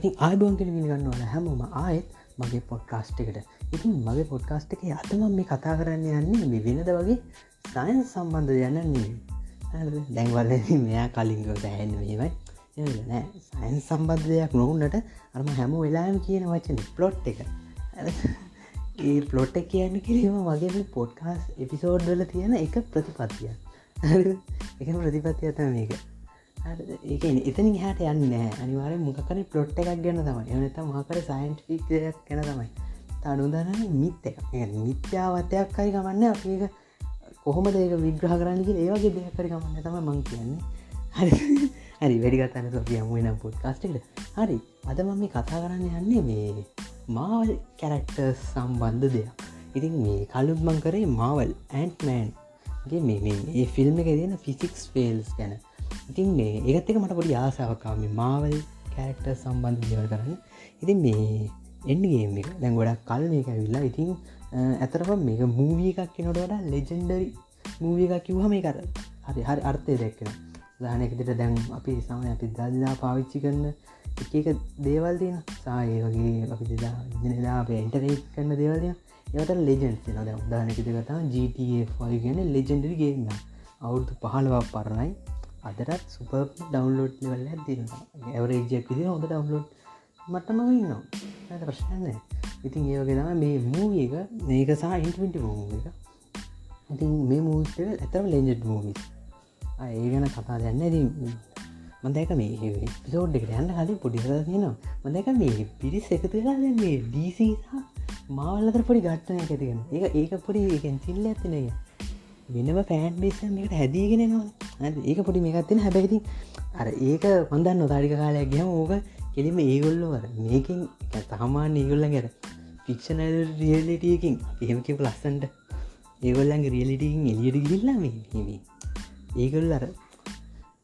ඉතින් ආයබුවන් කෙන ගන්න ඕන හැමෝම ආයෙත් මගේ පොඩ්කාස්ට් එකට. ඉතින් මගේ පොඩ්කාස්ට් එක අතම මේ කතා කරන්න යන්නේ මේ වෙනද වගේ සයන් සම්බන්ධ යනන්නේ දැන්වල මෙයා කලින්ග දැහැන්න මේමයි නෑ. සයින් සම්බන්ධ දෙයක් නොවන්නට අරම හැම වෙලාම කියන වචන ප්ලොට් එක. ඒ පලොට් එක කියන්න කිරීම මගේ පොඩ්කාස් එපිසෝඩ් වල තියෙන එක ප්‍රතිපත්තිය එක ප්‍රතිපත්ති අත මේක. ඒක එතනින් හට යන්න අනිවාර මොකර පලොට් එකක් ගැන තමයි. එනත මකර සයින්ටික් දෙයක් ගැන තමයි. තනුදන මිත් එක මිත්‍යාවතයක් කරි ගමන්න අපඒක කොහොම දෙක විග්‍රහ කරන්නගේ ඒවගේ දෙයක් කරි ගමන්න තම මං කියන්නේ. හරි. හරි වැඩිගත්තන්න සොපියම නම් පොට් කස්ටට හරි. අද මම මේ කතා කරන්න යන්නේ මේ මාවල් කැරක්ටර් සම්බන්ධ දෙයක්. ඉතින් මේ කලුත් මං කරේ මාවල් ඇන්ට්මෑන්ගේ මේ ෆිල්ම් එක තියෙන ෆිසික්ස් ෆේල්ස් ගැන. ඉතින් මේ ඒත් එක මට පොඩි ආසාාවකාම මාවල් කෑරක්ට සම්බන්ධ දේවල් කරන්න. ඉතින් මේ එන්ගේම එක දැන් ගොඩක් කල් මේක විල්ලා ඉතින් ඇතරම මේක මූවිය එකක් කෙනොට වඩා ලෙජෙන්ඩරි මූවිය එකක් කිව්හ මේ කර හරි හරි අර්ථය දැක්කෙන දානකෙට දැන් අපි සම අපි දදිදා පාවිච්චි කරන්න එක එක දේවල් තියෙන සාය වගේ අපි දෙදා දිනදා අප එන්ටරේට් කරන්න දේවල්ය ඒවට ලෙජන්ස් න ද උදානකෙත කතා GTA ගෙන ලෙජෙන්ඩරි ගේන්න අවුරුදු පහළවක් පරණයි. අදරත් සුප ඩවන්ලෝඩ් ලවල්ල තිරවා ඇවරේජයක් විදි හොඳ ඩවන්ලෝඩ් මටම ඉන්නවා ඇත ප්‍රශ්නන්න ඉතින් ඒවගෙනම මේ මූවිය එක මේක සහ ඉන්ටවිට මූ එක. ඉතින් මේ මූට ඇතම ලෙන්ජට් මූවි ඒ ගැන කතා දෙන්න ඇති මදක මේ පිසෝඩ් එකට යන්න කලින් පොඩිස තියෙනවා. මදක මේ පිරිස් එකතුලා මේ ඩීසි මාවල්ලතර පොඩි ගට්ටනය ඇතිගෙන ඒ ඒක පොඩි එකෙන් සිල්ල ඇතිනය වෙනම පෑන් බේස මේකට හැදීගෙන නවා ඒක පොඩි මේකත්තින හැබැයිති අර ඒක හොඳන්න නොතාඩික කාලයක් ගහම ඕක කෙලිම ඒගොල්ලොවර මේකින් තහමාන්න ඒගොල්ලන් ගැර ෆික්ෂනල් රියලිටියකින් එහෙමකිප ලස්සන්ට ඒගොල්ලන්ගේ රියලිටිකින් එලියට ගිල්ලාම ඒගොල් අර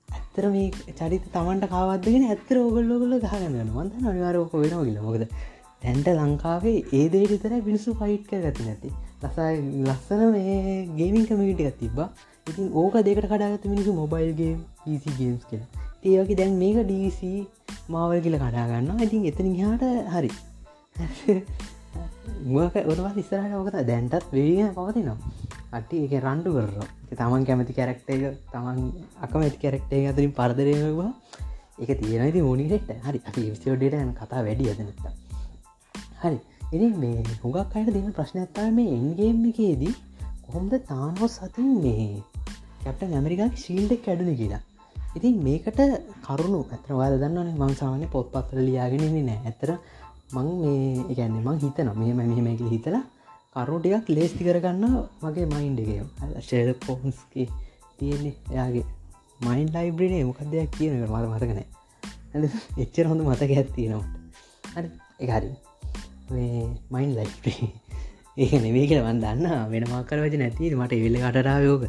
ඇත්තර මේ චරිත තමන්ට කාවත්දගෙන ඇත්තර ඔගොල්ලොගල ගහගන්න වන්ද අනිවාරෝක වෙන ගිල මොකද තැන්ට ලංකාවේ ඒදේ විතර පිනිසු පයිට් කර ගති නැති ලසයි ලස්සන මේ ගේමින් කමිටික් තිබා ඉතින් ඕක දෙකට කඩාගත මිනිසු මොබයිල්ගේ ගේම්ස් කියලා. ඒවගේ දැන් මේක ඩීC මාවල් කියල කඩාගන්න ඉතින් එතන හාට හරි. මුවක ඔරවා ඉස්සරහට ඕකත දැන්ටත් වේග පවතිනවා. අටි එක රණ්ඩු කරර තමන් කැමති කැරක්ට එක තමන් අකමැති කැරක්ටේ අතරින් පරදරයවා එක තියෙනති ඕනිට හරි. අපි විසිෝඩට යන කතා වැඩි අදනත්තා හරි. ඉති මේ හුඟක් අයට දෙන ප්‍රශ්නඇත්තා මේ එන්ගේම් එකේදී කොහොමද තානෝ සතින් මේ කැප්ට ඇමරිකා ශීල්ඩක් කැඩුණ කියලා. ඉතින් මේකට කරුණු ඇතරවාද දන්නවන මංසාමනය පොත් පත්තර ලියාගෙනන්නේ නෑ. ඇතර මං මේ එකන්නේ මං හිතන මෙම මෙහෙමැකිල හිතලා කරුටියක් ලේස්ති කරගන්න මගේ මයින්්ඩගේ ශේද පෝන්ස්ගේ තියෙන්නේ එයාගේ මයින් ලයිබ්‍රනේ මොකක් දෙයක් කියන මත මතකනෑ එච්චර හොඳ මතක ඇත්තියෙනවා හරි එකහරි මයින් ලයි් ඒක නෙවේ කියලවන් දන්න. වෙන මක්කර වච නැති. මට එවෙල්ල කටරායෝක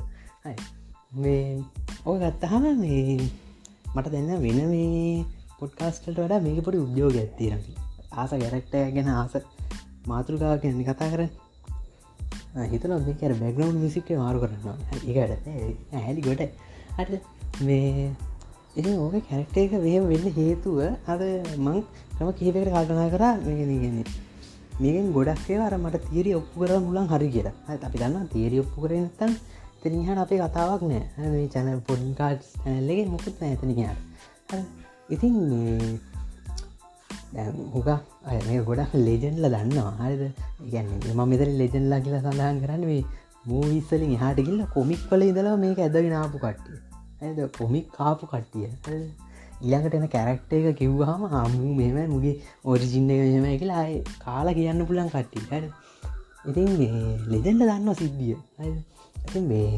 මේ ඕක ගත්තහම මේ මට දෙන්න වෙන මේ පොඩ්කාස්ටල්ට වඩා මේක පොඩි උද්‍යෝග ඇත්තිරම ආස ගැරක්ට ගැන ආස මාතෘකාව කියන්නේ කතා කර හිතන මේකර බැග්නව් විසිට මාරු කරන්නවා ඒකට හැලි ගොට අට මේ එ ඕක කැරක්ට එක වහම වෙන්න හේතුව අද මං ක්‍රම කිහිපකට කල්පනා කරා. මේගෙනන්නේ මේකෙන් ගොඩක් ඒවාර මට තීරි ඔප්පු කර මුලන් හරි කියලා. අපි දන්න තීරි ඔප්පු කරනතන් තෙනහට අපේ කතාවක් නෑ. මේ චැන පොඩ්කාඩ් ඇල්ලගේ මොකුත් ඇතනයාට ඉතින් හුක අය මේ ගොඩක් ලෙජන්ල දන්නවා. හරිද? ඉගැන්න ම මෙතර ලෙජන්ලා කියලා සඳහන් කරන්න මේ මූවිස්සලින් හාට ගිල්ල කොමික් කල ඉඳලා මේක ඇදගෙන ආපු කට්ටිය. ඇද කොමික් කාපු කට්ටිය. ඊළඟට එන කැරක්ට එක කිව්වාම හමු මෙම මුගේ ඔරිජින්න එක මෙම කියලා අය කාලා කියන්න පුලන් කට්ටි හ ඉතින් ලෙදෙන්ට දන්න සිද්ධිය. ඇති මේ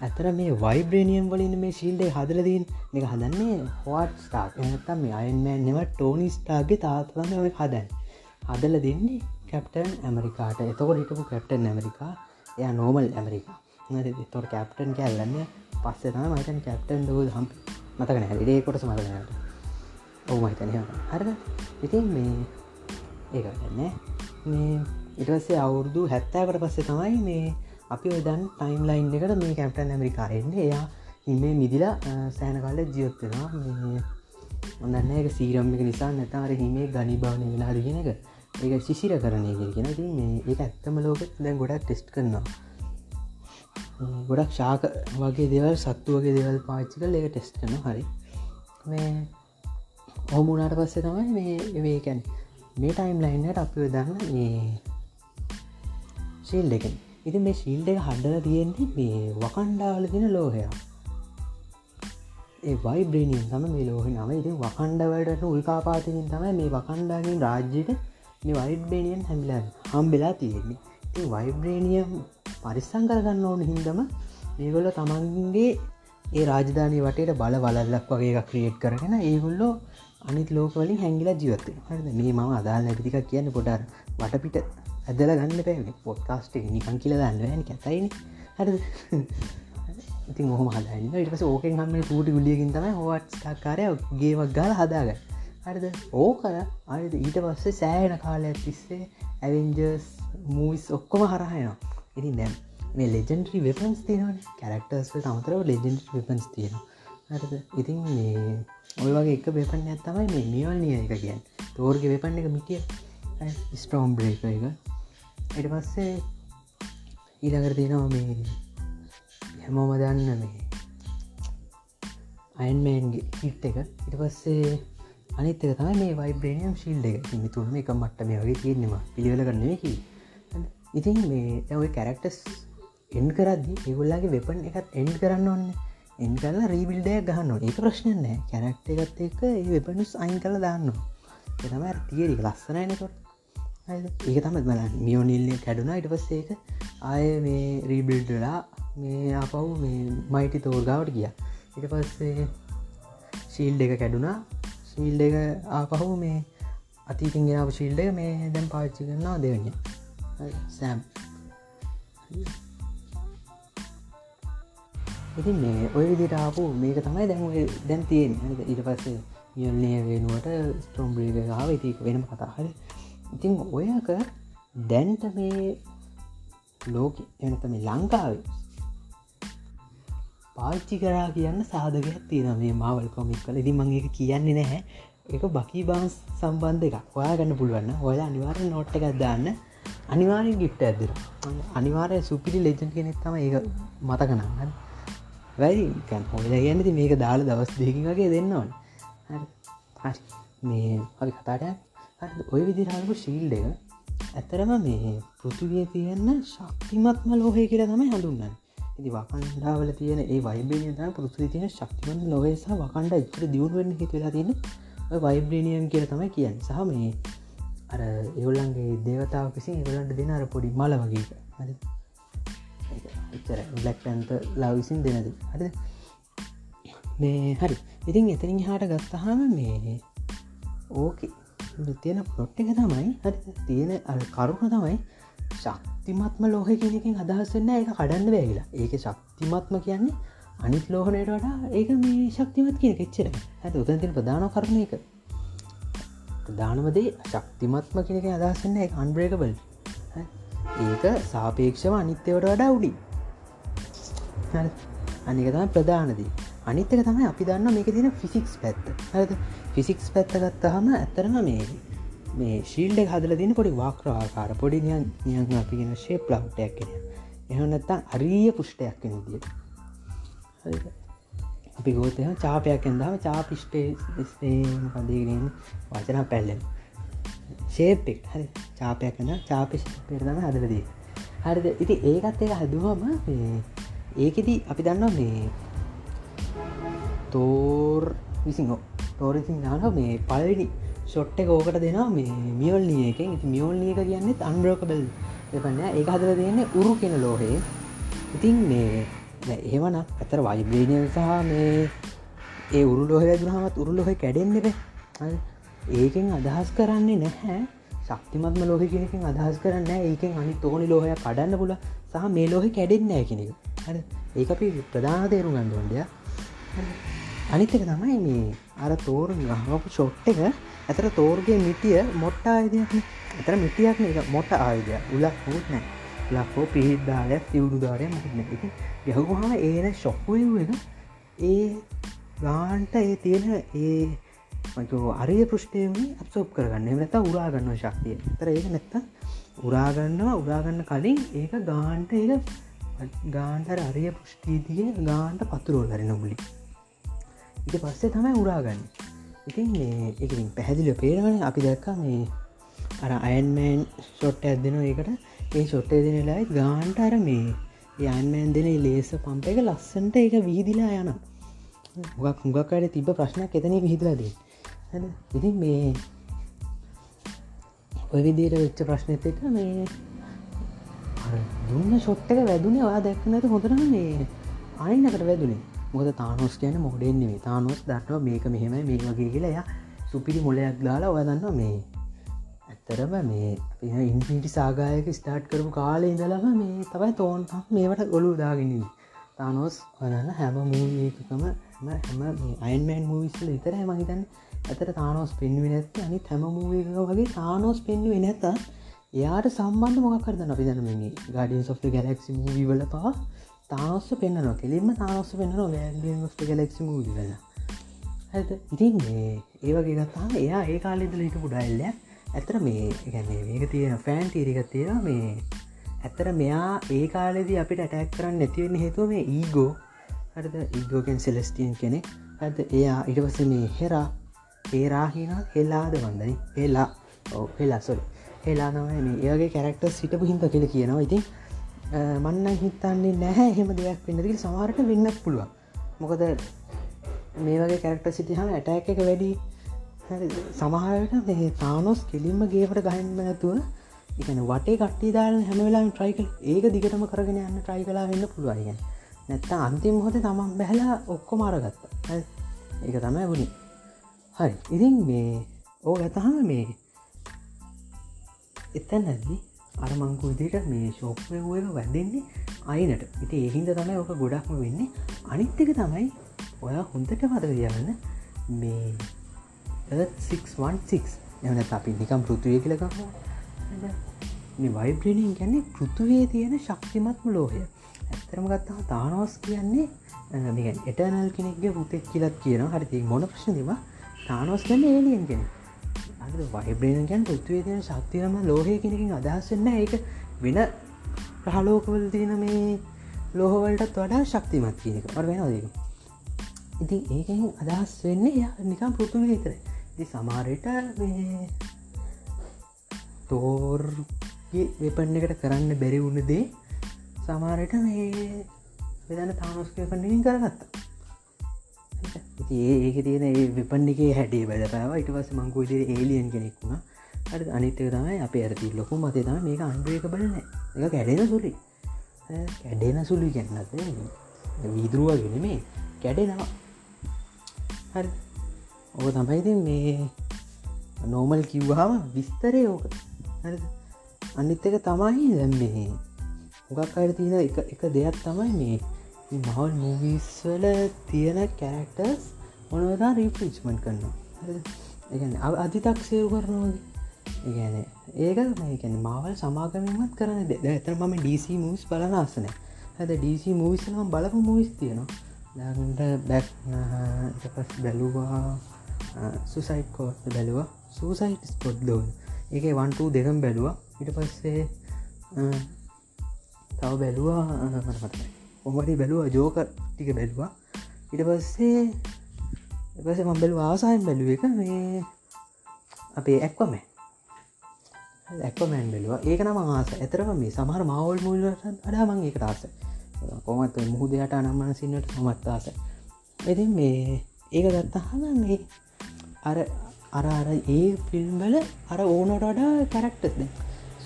ඇතර මේ වයිබ්‍රේනියම් වලින් මේ ශිල්ඩ හදරදීන් එක හදන්නේ හොට් ස්ටාක් එනත්තම් මේ අයන්මෑන් නෙව ටෝනි ස්ටාගේ තාතන්න ඔය හදැන් හදල දෙන්නේ කැප්ටන් ඇමරිකාට එතකොට හිටපු කැප්ටන් ඇමරිකා එය නෝමල් ඇමරිකා තොට කැප්ටන් කැල්ලන්න පස්සෙන මතන් කැප්ටන් දෝ හම්පි මතකන හැඩේ කොට සමරනට ඔවු මහිතනය හරද? ඉතින් මේ ඒකන්න මේ ඉටවස්සේ අවුරුදු හැත්තෑකට පස්සේ තමයි මේ අපි ඔදන් ටයිම් ලයින් එකට මේ කැප්ටන් ඇමරිකාරෙන්න්න එයා හිමේ මිදිලා සෑන කාල ජියොත්වෙනවා ඔන්නන්න එක සීරම් එක නිසා නැතාර හිමේ ගනි භාවනය වෙලා දෙගෙන එක. ඒක ශිසිර කරණය කියෙන ති මේ ඒ ඇත්තම ලෝක දැන් ගොඩක් ටෙස්ට් කරනවා. ගොඩක් ශාක වගේ දෙවල් සත්තු වගේ දෙවල් පාච්චි කල ඒක ටෙස්ට කරන හරි. මේ ඔහමුණට පස්සේ තමයි මේ මේකැන් මේ ටයිම් ලයින්නට අපි දන්න මේ ශීල් එකෙන්. ඉති මේ ශීල්ඩ එක හඩල තියෙන්නේ මේ වකණ්ඩාවල තින ලෝහයා ඒ වයිබ්‍රේනියන් තම මේ ලෝහ නම. ඉතින් වකණ්ඩවලට උල්කාපාතිකින් තමයි මේ වකණ්ඩාගෙන් රාජ්‍යයට මේ වයිබ්‍රේනියන් හැමිලා හම්බෙලා තියෙන්නේ. ඉතින් වයිබ්‍රේනියම් පරිස්සං කරගන්න ඕන හින්දම ඒගොල්ල තමන්ගේ ඒ රාජධානය වටට බල බලල්ලක් වගේ එකක් ක්‍රියට් කරගෙන ඒගොල්ලෝ අනිත් ලෝකවලින් හැංගිලා ජීවත්තේ හරද? මේ මම අදාල් නැතික කියන්න පොඩාර වටපිට ඇදල ගන්න පැ පොත්කාස්ට නිකන් කියල දන්න ඇතයින හරි ඉතින් හොම හදන්න ඉටස ඕකෙන් හම පූටි ගුලියකින් තම හොවට් කාරය ගේමක් ගල හදාග හරිද? ඕ කර අරිද ඊට පස්සේ සෑයන කාලයක් තිස්සේ ඇවෙන්ජර්ස් මූවිස් ඔක්කොම හරහයනවා ඉතින් දැම් මේ ලෙජෙන්ටරි වෙපන්ස් තියෙන කැරක්ටර්ස් තමතරව ලෙජෙන්ට වෙපන්ස් තියෙන හරිද? ඉතින් මේ ඔය වගේ එක වෙපන් ඇත්තමයි මේ මියල් නිය එක කියන් තෝර්ග වෙපන්න එක මිටිය. ස්ටෝම් බ්‍රේක එක. එට පස්සේ ඊළඟර තියෙනවා මේ හැමෝම දන්න මේ අයින්මන්ගේ හිට් එක. ඉට පස්සේ අනිතක තම මේ වයිබ්‍රේනියම් ශිල්ඩ එක. මිතුරම එක මට්ට මේ. වගේ තියෙනවා පිළිවෙල කරන්නකි ඉතින් මේ ඔය කැරක්ටස් එන් කරදදි ඒගොල්ලාගේ වෙපන් එකත් එන්ඩ් කරන්න ඔන්න එන් කල්ලා රීබිල්ඩය ගහන්න ඒ ප්‍රශ්නයනෑ කැරක්ට එකත් එක ඒ වෙපනුස් අයින් කළ දාන්න එතම තියරි ලස්සනයනකොට ඒක තමත් බල මියෝනිල්ලය කැඩුනා. ඉට පස්සේක ආය මේ රීබිල්ඩලා මේ අපව් මේ මයිටි තෝර්ගාවට ගිය. ඉට පස්සේ ශීල්ඩ එක කැඩුනා. ශීල්ඩ එක ආපහු මේ අතිතින් ගෙනාව ශීල්ඩ එක මේ දැම් පාච්චි කරන්නා දෙවන්න සෑම් ඉතින් මේ ඔය විදිටාපු මේක තමයි දැන් දැන් තියෙන් ඊට පස්සේ යන්නේ වෙනුවට ස්ටෝම්බ්‍රී ගාව ඉතික වෙනම කතා. හරි. ඉතින් ඔයක දැන්ට මේ ලෝක එනත මේ ලංකාවේ පාච්චි කරා කියන්න සාධකයක් තියෙන මේ මවල් කොමික් කල ඉදි මංඒක කියන්නේ නැහැ. එක බකී බාන්ස් සම්බන්ධ එක ඔයා ගන්න පුළුවන්න ඔය අනිවාරය නොට්ට එකක් දාන්න. අනිවාරෙන් ගිට්ට ඇදර අනිවාරය සුපිරි ලෙජන් කෙනෙක් තම ඒක මත කනන්න වැැරිකැන් හොල ගැන්නති මේක දාල දවස් දෙකිගේ දෙන්නවන හරි. මේ හරි කතාටයක් ඔය විදිරාලපු ශීල්ඩ එක. ඇතරම මේ පෘතුවිය තියන්න ශක්තිමත්ම ලෝහය කියලා තමයි හඳුන්නන්න ඉති වකන්ඩාවල තියෙන ඒ වයිබේනිය තම පුරුසි තියෙන ශක්තිවන්න ලොවේසා වකණ්ඩ එච්චර දියුණුවෙන් හිතුවෙලා තියන්න වයිබ්‍රේනියම් කියල තමයි කියන්න. සහ මේ අර ඒවල්ලන්ගේ දේවතාව කිසි ඒවලන්ට දෙන අර පොඩි මල වගේ හරි එච්චර බ්ලක් පැන්ත ලවිසින් දෙනද හරි මේ හරි. ඉතින් එතනින් හාට ගත්තහම මේ ඕක තියෙන පොට් එක තමයි හරි. තියෙන අ කරුණ තමයි ශක්තිමත්ම ලෝහ කෙනකින් අදහස්සන්න එක කඩන්න බෑගලා ඒක ශක්තිමත්ම කියන්නේ අනිත් ලෝහනයට වඩා ඒක මේ ශක්තිමත් කියන කෙච්චර ඇත උතන්තින ප්‍රධාන කරන එක ප්‍රධානමදේ ශක්තිමත්ම කෙනක අදහසන්න එක අන්බ්‍රේකබල් ඒක සාපේක්ෂව අනිත්‍යවට වඩා උඩි අනිකතම ප්‍රධානදී අනිත්තක තමයි අපි දන්න මේක තින ෆිසික්ස් පැත්ත. ඇ ෆිසික්ස් පැත්ත ගත්තහම ඇත්තරම මේ මේ ශීල්ඩ හදල දින පොඩි වාක්‍රවාකාර පොඩි නියන් නියන් අපිගෙන ශේප් ලව්ටයක් කෙන එහනත්තම් අරීය පුෂ්ටයක් කෙන දිය අපි ගෝතය චාපයක් එඳාව චාපිෂ්ටේ පදීගෙන වචන පැල්ලෙන්. ශේපෙක් හරි. චාපයක් කන චාපිෂ් පෙරදම හදලදී හරිද? ඉති ඒකත් එක හැදුවම ඒකෙදී අපි දන්නවා මේ තෝර් විසිහෝ තෝරසින් නාන මේ පලවිනි ෂොට්ට එක ඕකට දෙනා මේ මියල්ලිය එකෙන්. මියෝල්ලිය එක කියන්නෙත් අන්බ්‍රෝකබල් එපන්න ඒ හදර දෙන්නේ උරු කෙන ලෝහේ ඉතින් මේ ඒවන ඇතර වයිබ්‍රේනියල් සහ මේ ඒ උරු ලෝහ දුරහමත් උරු ලොහ කැඩෙන්න්නෙබ ඒකෙන් අදහස් කරන්නේ නැහැ. ශක්තිමත්ම ලෝහ කෙනකින් අදහස් කරන්න ඒකෙන් අනි තෝනි ලෝහය කඩන්න පුල සහ මේ ලෝහ කැඩෙන්නෑ කෙනෙක හ ඒ අපි ප්‍රධාන තේරු ගන්නඩොන්ඩය අනිත්තක තමයි මේ අර තෝර ගහපු ෂොට් එක. ඇතර තෝර්ගේ මිටිය මොට්ට ආයදයක් ඇතර මිටියක්න එක මොට ආයුදය උලක් හොත් නෑ. ලක්කෝ පිහිද්දාලයක් තිවුඩුදාරය මටන එක ගැහුහම ඒන ශොක්වය එක ඒ ගාන්ට ඒ තියෙන ඒ මකෝ අරය පෘෂ්ටයම අප්සෝප් කරගන්න. නැත උරාගන්න ශක්තිය. තර ඒක නැත්ත උරාගන්නවා උරාගන්න කලින් ඒක ගාන්ට ඒක ගාන්ටර අරය පෘෂ්ටීතිය ගාන්ට පතුරෝල් කරන මුලි ඉට පස්සේ තමයි උරාගන්න ඉතින් එකින් පැහැදිලිය පේරවන අපි දැක්ක මේ අර අයන්මෑන් ෂොට්ට ඇදෙන ඒකට. ඒ ෂොට්ටේ දෙනලායි ගාන්ට අර මේ යන්මෑන් දෙන ලේස පම්ප එක ලස්සන්ට එක වීදිලා යන මොකක් හුඟක්කට තිබ ප්‍රශ්නයක් එතන විහිදලදී ඉතින් මේ ඔය විදියට වෙච්ච ප්‍රශ්නත එක මේ දුන්න ෂොට්ටක වැදුනේ වා දැක්නට හොඳරම මේ අයින්නකට වැදුනේ. මොද තානොස් කියන මොඩෙන්න්නේ තානොස් දටව මේක මෙහෙම මේ වගේ කියලා. එය සුපිරි මොලයක් දාලා ඔයදන්න මේ ඇත්තරම මේ ඉන්පිටි සාගායක ස්ටාර්ට් කරපු කාලය ඉඳලම මේ තබයි තෝන් මේවට ගොලු දාගෙනන්නේ තානොස් වනන්න හැම මූකම හැම අයින්මෑන් මූවිස්ල විතර මහිතන්න ඇතර තානෝස් පෙන්ුව නැත්ත අනි හැම මූවක වගේ තානෝස් පෙන්ුව නැත එයාට සම්බන්ධ මොක් කරදන්න අපි දනමගේ ගඩියන් සොෆ්ට ගැලක්සි මූවිවල පා තානොස්ස පෙන්න්නනවා කෙලින්ම තානොස්ස පෙන්න්නනවා වැ ොස්ට ගැලක්සි මූවිල ඇත ඉතින් මේ ඒවගේ ගත්තාම එයා ඒ කාලෙදල හිට පුඩයිල්ල ඇතර මේ ගැන්නේ මේක තියෙන ෆෑන් තීරිකත් තියෙන මේ ඇත්තර මෙයා ඒ කාලෙදී අපිට ඇටැක් කරන්න නැතිවෙන්න හේතුව මේ ඊගෝ හරිද? ඉගෝකෙන් සෙලස්ටියන් කෙනෙ ඇත එයා ඉටවස මේ හෙරා ඒරාහින හෙලාද වන්දනි. පෙලා ඕ පෙලා සොරි හෙලානවයි මේ ඒගේ කැරක්ටර් සිටපු හින්ද කියල කියනවා. ඉතින් මන්න හිතන්නේ නැහැ එහෙම දෙයක් වෙන්නදිල් සමහරට වෙන්න පුළුවන්. මොකද මේ වගේ කැරක්ට සිටිහම ඇටැක් එක වැඩි සමහරට මේ තානොස් කෙලින්ම ගේවට ගහන්ම නැතුව එකන වටේ කට්ටි දාල හැමවෙලා ට්‍රයිකල් ඒක දිගටම කරගෙන යන්න ට්‍රයි කලා වෙන්න පුළුවන්ග නැත්ත අන්තිම හොත තමන් බැහලා ඔක්කො මාරගත්ත ඒක තමයි වුණි හරි. ඉතින් මේ ඕ ඇතහම මේ එතැනැදි අර මංකු විදිට මේ ශෝප්යෝක වැදෙන්නේ අයිනට. ඉති ඒහින්ද තමයි ඕක ගොඩක්ම වෙන්නේ. අනිත්්‍යක තමයි ඔය හොඳට මද කියන්න මේ 616 එවන අපි නිකම් පෘතුවය කියලකම මේ වයිබ්‍රණින් ගැන්නේ පෘතුවේ තියෙන ශක්තිමත්ම ලෝහය. ඇත්තරම ගත්තා තානෝස් කියන්නේ එටනල් කෙනෙක්ගේ පුතෙක් කියලත් කියන හරිති මොන ප්‍රශ්නතිම තානෝස් කන්න ඒලියෙන් කෙනෙක්. වයිබ්‍රේන ගැන් පෘත්වේ තියෙන ශක්තියම ලෝහය කෙනකින් අදහස්සන්න ඒක වෙන ප්‍රහලෝකවල තියෙන මේ ලෝහවලටත් වඩා ශක්තිමත් කියනක පර වෙනදක ඉතින් ඒකෙන් අදහස් වෙන්නේ නිකම් පෘතුම විතර ති සමාරයට තෝර්ගේ වෙපන්න එකට කරන්න බැරි වුණ දේ සමාරයට මේ වෙදන්න තානොස්කය පඩින් කරගත්තා. ඒක තියෙන ඒ විපන්නිගේ හැඩේ බැලපෑව ඉට පස මංකුවිට ඒලියන් කෙනෙක් වුණ. අට අනිත්තක තමයි අප ඇරති ලොකු මතේ තම මේක අන්ඩුවක බලන එක කැඩෙන සුලි කැඩෙන සුළි ගැන්නත් වීදරුව ගෙනමේ කැඩෙනවා. හරි ඕක තමයිති මේ නෝමල් කිව්වාම විස්තරය ඕක. හරි අනිත් එක තමයි දැම්මේ මොකක් අයට තියෙන එක දෙයක් තමයි මේ මහල් මූවිස්වල තියෙන කැරක්ටර්ස් මොනවදා රීපරිච්මන්් කරනවා. ඒගැන අධිතක් සේව් කරනවාගේ ඒගැන ඒක මේකැන මවල් සමාගමත් කරන දෙ ඇතර මම ඩීසි මූස් බලන අසන ඇද ඩීසි මූවිස්නම් බලපු මූවිස් තියෙනවා. දැන්ට බැක් පස් බැලුවා. සුසයිට් කෝට් බැලුවා. සූසයිට් ස්පොට් දෝන් ඒක වන්ටූ දෙකම් බැලුවා. ඉට පස්සේ තව බැලුවා මටමතයි ඔමටි බැලුව? ජෝක ටික බැලවා. ඉට පස්සේ එපස මම්බෙල් ආසායෙන් බැලුව එක මේ අපේ ඇක්වම ඇක්වමෑන් බැලවා. ඒක නම ආස. ඇතරම මේ සමහර මවල් මුල්ලට අඩා මං ඒක තාස කොමත් මුහදයට අනම්මන සින්නට සමත්තාස ඇති මේ ඒක ගත්තහම මේ අර අර අර ඒ ෆිල්ම්බල අර ඕනොට වඩා කැරක්ටස්ද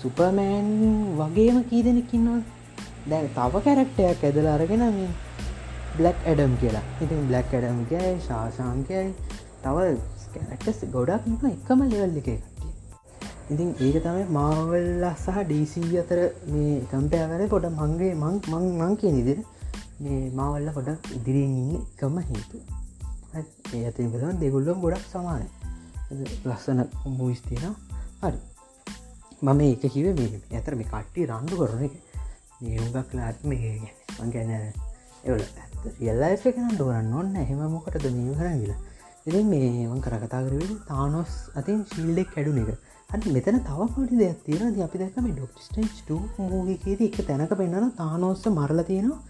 සුපමෑන් වගේම කී දෙනෙකින්නවා දැන් තව කැරක්ටයක් ඇදල අරගෙන මේ බ්ලක් ඇඩම් කියලා. ඉතින් බ්ලක් ඇඩම් කියයි ශාශාන්කයයි තව කැරක්ටස් ගොඩක් නික එකම ලෙවල් එක කටිය ඉතින් ඒක තමයි මාවල්ල සහ ඩීසී අතර මේ කම්පෑවර පොඩ මංගේ මං මං මං කිය නිදිර මේ මාවල්ල පොඩක් ඉදිරියෙන් ඉන්න එකම හේතු ඒ ඇතින් පෙදවන් දෙගුල්ලම් ගොඩක් සමානය. ලස්සන මුවිස්තින හරි. මම ඒක කිව මේ ඇතර මේ කට්ටි රණ්ඩු කරන එක. නියුගක් ලාත් මේ ගැන එවල රියල්ලයිෆ එකන දොරන්න ඔන්න එහෙම මොකටද නිය කර කියලා. එ මේවන් කර කතාකරවෙන තානොස් අතින් ශිල්ඩෙක් කැඩුන එක. හට මෙතන තව පොටි දෙයක් තියෙන ද අපි දැකම ඩොක්ස්ටේ් මූගේද එක තැනක පෙන්න්නන තානෝස්ස මරල තියෙනවා.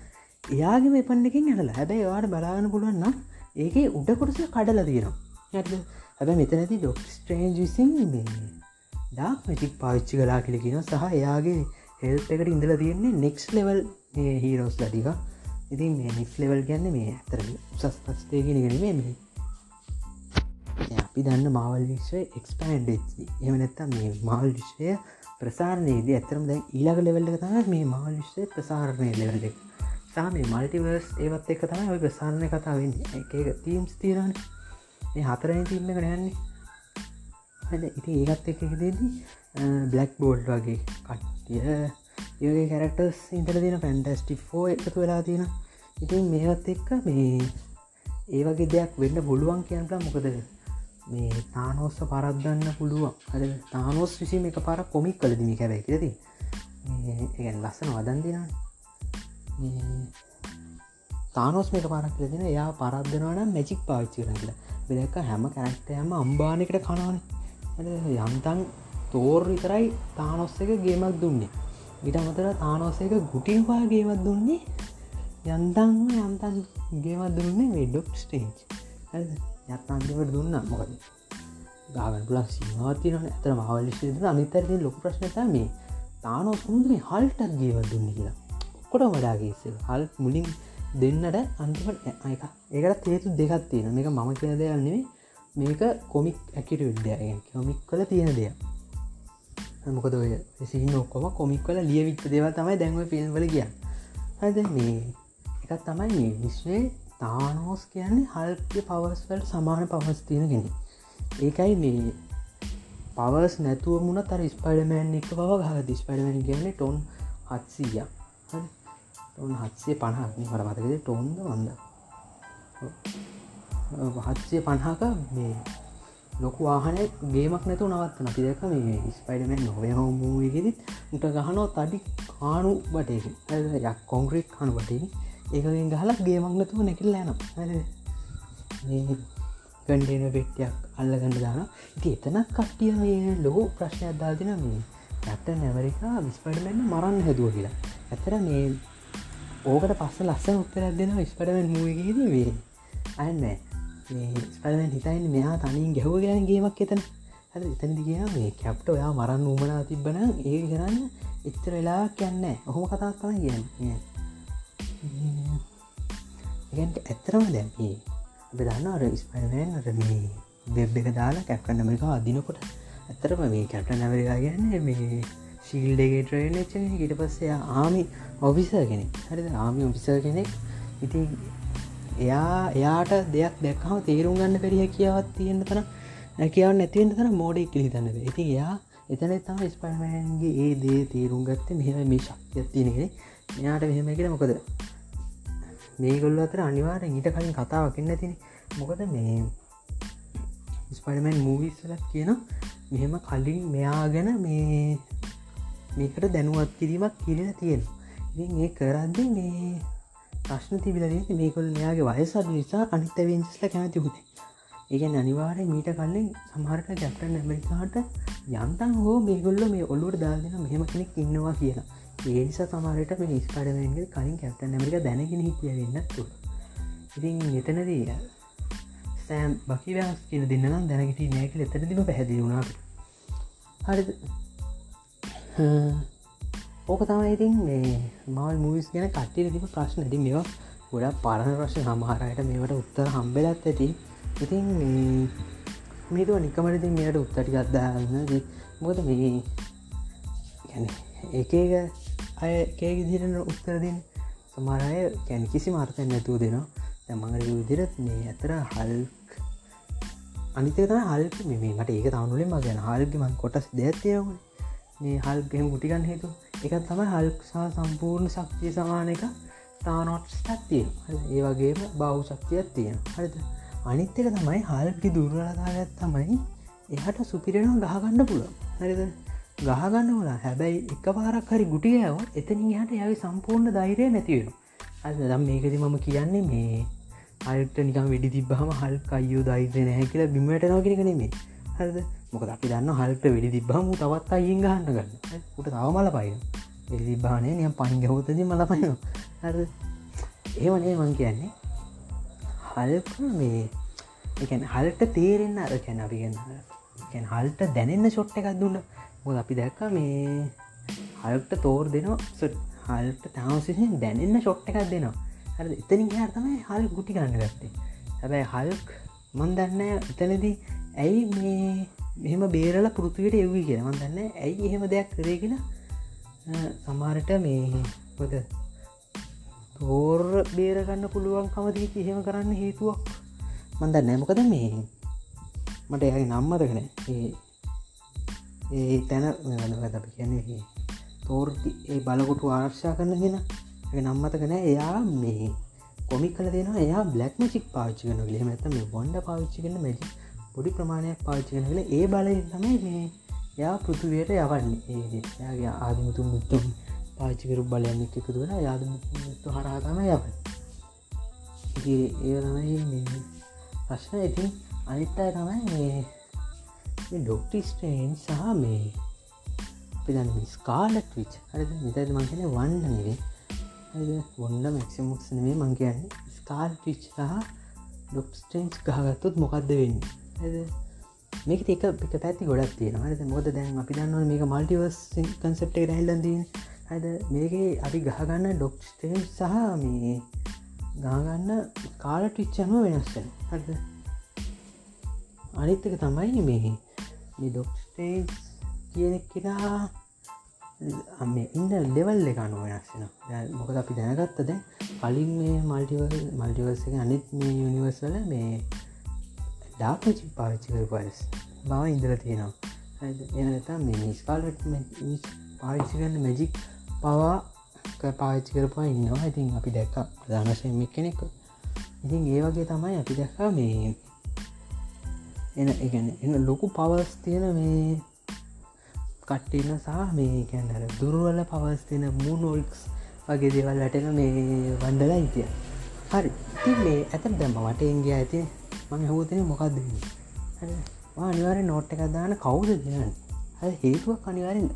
එයාගේ වෙපන්න එකින් ඇටල හැබැයි වාට බලාගන්න පුළුවන්න ඒක උඩ කොටස කඩල තියෙනවා ඇ හැබ මෙතනති ඩොක්ස්ට්‍රේන්ජ් විසින් ඩක් මැටික් පාවිච්චි කලා කියලකින සහ එයාගේ හෙල්ප එකට ඉඳල තියෙන්නේ නෙක්ස් ලෙවල් හීරෝස් ලටික ඉතින් මේ නික් ලෙවල් ගැන්න මේ ඇතර උසස් පස්තයගෙන ගෙනීමේ මේ. අපි දන්න මවල් විශ්වය එක්ස්පෑන්ඩ් එම නැත්තම් මේ මහල් විශ්වය ප්‍රසාරණයේද ඇතරම් දැ ඊලාක ලෙවල්ල තම මේ මහල් විශ්වය ප්‍රසාරණය ලෙවල්ල සාම මල්ටිවර්ස් ඒවත් එක තමයි ඔය ප්‍රසාරණය කතා වෙන්න. එක තීම්ස් තීරණ මේ හතරන තිීම කරයන්නේ හද ඉති ඒකත් එක දෙදී බ්ලක් බෝල්ඩ් වගේ කට්ටිය ඒගේ කැරක්ටර්ස් ඉන්තර තින පැන්ටස්ටි ෆෝ එකතු වෙලා තියෙන ඉතින් මේවත් එක්ක මේ ඒවගේ දෙයක් වෙන්න පුළුවන් කියන්ට මොකද මේ තානෝස්ස පරද්දන්න පුළුවන්. අ තානෝස් විසිම එක පාර කොමික් කලදිමි කැබැයි ඇති ඒගැන් ලස්සන වදන්දින තානෝස් මේක පාරක් ලදින එයා පරද්දනවන මැචික් පාච්චි කරල බෙදක හැම කැනක්ටයම අම්බානකට කනාන යම්තන් තෝර් විතරයි තානොස්ස එක ගේමක් දුන්නේ. ඉට අමතර තානෝස එක ගුටිවා ගේවත් දුන්නේ. යන්තන් යම්තන් ගේවත් දුන්නේ මේ ඩොක් ස්ටේජ් යත්තාන්තිවට දුන්න. මොකද? ගාගන් පුලන් සිීමවතින ඇතර මහවලිශද අනිතරති ලොක ප්‍රශ්නත මේ. තානෝ සුන්දරේ හල්ටත් ගේව දුන්න කියලා. ඔක්කොට වඩාගේසල් හල් මුලින් දෙන්නට අන්තිමට එක ඒකට තේතු දෙකත් තියෙන මේක මම කියන දෙයන්නේ මේක කොමික් ඇකිට විද්‍යායෙන් කොමික් කල තියෙන දෙයක්. මොකද ඔය සිහි ඔක්කොම කොමික් කල ලියවිච්ච දේව තමයි දැන්ව ෆිල්ම්වල කිය හද මේ එකත් තමයි මේ විශ්වය තානෝස් කියන්නේ හල්පය පවස්වලට සමාන පවස් තියෙනගෙන ඒකයි මේ පවස් නැතුව මුණ තර ස්පඩමෑන් එක බව ගහ දිස්පඩමැන් කියන්නේ ටොන් හත්සීය ටොන් හත්සේ පණහක් මට මතකද ටොන්ද වන්ද. හත්සේ පණහක මේ ලොකු වාහනය ගේමක් නැතු නවත්ත නති දෙක මේ ස්පයිඩමෙන් නොවය හෝමූගෙදත් උට ගහනෝ තඩි කානු බටයක යක් කොංග්‍රීට් කනු බටේ ඒකෙන් ගහලක් ගේමක්නතුව නැකිල් යන ගන්ඩේන පෙට්ටියක් අල්ලගන්න දාන ඉති එතනක් කට්ටිය මේ ලොකු ප්‍රශ්නයක් දාතින මේ ඇත්ත නැවරිකා විස්පඩමෙන්න්න මරන්න හැදුව කියලා. ඇතර මේ ඕකට පස්ස ලස්ස උත්තරක් දෙෙන විස්පඩමෙන් මූගේද වේ අයන්න ස්පඩමෙන් හිතයින්න මෙයා තනින් ගැහව ගෙන ගේමක් එතන. හ එතනදි කිය මේ කැප්ට ඔයා මරන්න උමනා තිබ්බන ඒ කරන්න එච්චර වෙලා කියන්න ඔහොම කතාත් තම කියන්න. ඒගැන්ට ඇත්තරම දැම්පේ අප දන්න අර ස්පයිනෑන්ට මේ වෙබ් එක දාලා කැප්කන්න මේක අදිනකොට ඇත්තරම මේ කැප්ට නැවරලා ගන්න මේ ශීල්ඩගේ ට්‍රේන් එච්ච ඊට පස්සේ ආමි ඔෆිස කෙනෙක්. හරි ආමි ඔෆිස කෙනෙක්. ඉති එයා එයාට දෙයක් දැක්හම තේරුම් ගන්න පෙරිය කියාවත් තියෙන්න්න තන නැකියාව නැතිවෙන්ට තන මෝඩෙක් කිලි තන්නද ඉති එයා එතන තම ස්පයිමන්ගේ ඒ දේ තේරුම් ගත්ත මෙහම මේ ශක්තියක් තියෙනගෙන මෙයාට මෙහෙම කියෙන මොකද? මේගොල්ල අතර අනිවාරෙන් ඊට කලින් කතාවකින්න තින මොකද මේ ස්පඩමන් මූවිස්සලත් කියන මෙහෙම කලින් මෙයා ගැන මේ මේකට දැනුවත් කිරීමක් කිරෙන තියෙන ඉතින් ඒ කරද්ද මේ ප්‍රශ්න තිබිලදී මේකොල් මෙයාගේ වයසත් නිසා අනිත වෙන්ස්ල කැමති හුතේ ඒගැන අනිවාරය මීට කලින් සමහරට ජැප්ටන් ඇමරිකාට යන්තන් හෝ මේගොල්ල මේ ඔල්ලුවට දාගෙන මෙහෙම කෙනෙක් ඉන්නවා කියලා. ඒනිස සමාරයට මේ ස්පඩමන්ගේ කලින් කැප්ට නැමරික දැනගෙන හිටිය වෙන්නත්තු ඉතින් එතනදී සෑම් බකි වැස් කියන දෙන්නම් දැනගට නෑකල එතරදිම පැහැදිි වුණාට හරි ඕක තමයි ඉතින් මේ මල් මූවිස් ගැන කට්ටිය තිබ ප්‍රශ්න. ඇති මේවා ගොඩක් පරණ ප්‍රශ්න. සමහරයට මේවට උත්තර හම්බෙලත් ඇති. ඉතින් මේතුව නිකමටති මේට උත්තටි ගත්දාන්න මොකද මේ එක එක අයකේ දිරන උත්තරදින් සමරය කැන කිසි මාර්තය නැතුව දෙනවා. දැමඟට විදිරත් මේ ඇතර හල්ක් අනිතක හල්ක මේමට ඒක තවනුලෙන් ම ගැන හල්ගමන් කොටස් දෙඇතියව මේ හල්ගෙම ගුටිකන් හේතු එකත් තමයි හල්ක්සා සම්පූර්ණ ශක්තිය සමාන එක. තානොට්ස් ඇත්තිය ඒ වගේම බෞ ශක්තියක් තියෙන හරිද? අනිත්තක තමයි හල්කි දුර්වලතාගත් තමයි එහට සුපිරෙනවා ගහගන්න පුළ හරිද? ගහගන්න වලා හැබැයි එක පාරක් හරි ගුටියව එතනින් හට යවි සම්පූර්ණ දෛරය නැතිවෙන අද දම් මේකති මම කියන්නේ මේ හල්ට නිකම් වෙඩි තිබ්බහම හල්ක අයෝ දයිත නැහැ කියලා බිමට නෝගෙනක නෙමේ හරද? මොක අපි දන්න හල්ට වෙඩි තිබ්බහම තවත් අයින් ගහන්න ගන්න. උට තව මල පයින. වෙඩි තිබ්බානය නියම් පයින් ගහෝතද මල පයින. හරද ඒවනේ මං කියන්නේ. හල්ක මේ එකන් හල්ට තේරෙන්න අර කැන අපි ගන්න හල්ට දැනෙන්න ෂොට්ට එකක් දුන්න. මොද අපි දැක්ක මේ හල්ට තෝර් දෙනවා හල්ට තාවසිෙන් දැනෙන්න ෂොට්ට එකක් දෙනවා. හර එතනින් හර තමයි හල් ගුටි ගන්න ගත්තේ. හැබැයි හල්ක් මන් දන්න එතනදී ඇයි මේ මෙහෙම බේරල පෘතිවට එව්වී කියෙන මන් දන්න ඇයි එහෙම දෙයක් කරේ කියලා? සමාරට මේ පොද තෝර් බේරගන්න පුළුවන් කමදී එහෙම කරන්න හේතුවක්. මන්ද නෑමකද මේ මට එයාගේ නම්මතකන ඒ ඒ තැන වෙනගත අපි කියන්නේ? තෝර් ඒ බලකොටු ආර්ශා කරන්න ගෙන නම්මතකන එයා මේ කොමික් කල දෙෙන එයා බ්ලක් මචික් පාච්චි කන ල ඇත මේ බොන්ඩ පාවිච්චි කන මැජි පොඩි ප්‍රමාණයක් පාච්චි කන කළ ඒ බල තමයි මේ යා පෘතුවයට යවන්නේ. ඒයාගේ ආදිමුතු මුත්තුම් පාච්චිකරු බලයන්න එකතු වෙන යාද මුත්තු හරහතම යව ඒ ප්‍රශ්න. ඉතින් අනිත්තය තමයි මේ ඩොක්ටිස්ටේන් සහ මේ පිදන් ස්කාලට විච් හරි මෙතද මංකන වන්න නෙවේ ඔොන්න මැක්සිමුක්ස් නේ මං කියන්නේ. ස්කාල් ටිච් සහ ඩොක්ස්ටේන්ස් ගහගත්තුත් මොකක්ද වෙන්න? මේක එක පික පැති ගොඩක් තියෙන හද මොද දැන් අපි දන්නව මේක මල්ටිවර්ස් කන්සප්ට රැල්ලන්දීන් ඇද මේකේ අපි ගහගන්න ඩොක්ස්ටේන් සහ මේ ගාගන්න කාල ටිච්චනුව වෙනස්සෙන හද අනිත්තක තමයි මේ මේ ඩොක්ස්ටේන්ස් කියනෙක් කෙනා ඉන්න ලෙවල් එක අනුව වෙනස්සෙන මොකද අපි දැනගත්තද කලින් මේ මල්ටිවල් මල්ටිවර්ස එක අනිත් මේ යුනිවර්සල මේ ඩාපචි පාවිච්චි කර පස් බව ඉඳල තියෙනවා. එනතා මේ ස්කාල්ට පාවිච්චි කරන්න මැජික් පවා පාවිච්චි කරපා ඉන්නවා. ඉතින් අපි දැක්ක ප්‍රධානශයෙන් කෙනෙක් ඉතින් ඒ වගේ තමයි අපි දැක්කා මේ එන එකන එන්න ලොකු පවස් තියෙන මේ කට්ටන්න සහ මේ කැන්නර දුරුවල පවස්තින මූනෝල්ක්ස් වගේ දේවල් වැටෙන මේ වන්ඩලා ඉතිය හරි. ති මේ ඇත දැම්ම වට ඉන්ගිය ඇති මම හෝතන මොකක්ද අනිවාර නෝට් එකක් දාන කවුද දන්න හ හේතුවක් අනිවාරෙන්ද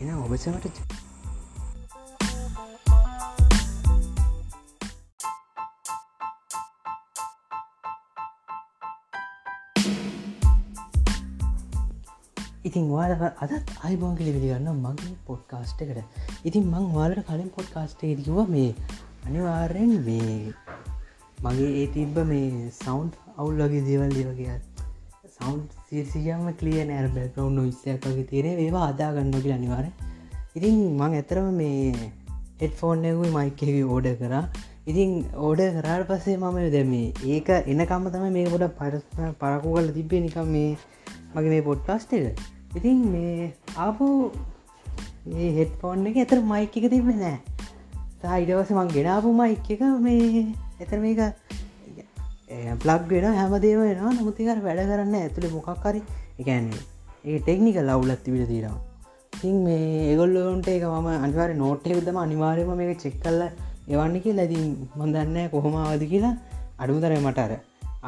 එන ඔබසමට ඉතින් වාල අදත් අයිබෝන්ගලි විදිගන්න මගේ පොඩ්කාස්ට එකට. ඉතින් මං වාලට කලින් පොඩ්කාස්ටේ දව මේ අනිවාර්යෙන් මේ මගේ ඒ තිබ්බ මේ සෞන්් අවුල්ලගේ දේවල් දේවගේ සෞන්් සිසියම කලිය නෑර බැකවුන් විස්සයක් වගේ තේරේ ඒවා අදාගන්නගේ අනිවාර ඉතින් මං ඇතරම මේ හෙඩ්ෆෝන් ඇවුයි මයිකගේ ඕඩ කරා. ඉතින් ඕඩ කරාට පස්සේ මම දැම ඒක එනකම්ම තම මේ ගොඩ පරස්න පරකු කල තිබේ නිකම් මේ මගේ මේ පොඩ්කාස්ට එක. ඉතින් මේ ආපු හෙට ෆෝන් එක එතර මයික එක තිබෙන නෑ. සයිඩවස මං ගෙනාපු මයික එක මේ එතර මේක ප්ලක් වෙන හැමදේම වෙන නමුතිකර වැඩ කරන්න ඇතුළේ මොකක්කරි එකන්නේ ඒ ටෙක්නික ලවුලත් තිබිට තියෙනවා. ඉතින් මේ ඒගොල්ලොන්ට එක මම අනිවාර නෝට්යකුදම අනිවාර්යම මේක චෙක් කල්ල එවන්න කිය ලැදී මොදන්න කොහොමවද කියලා. අඩුතර මටර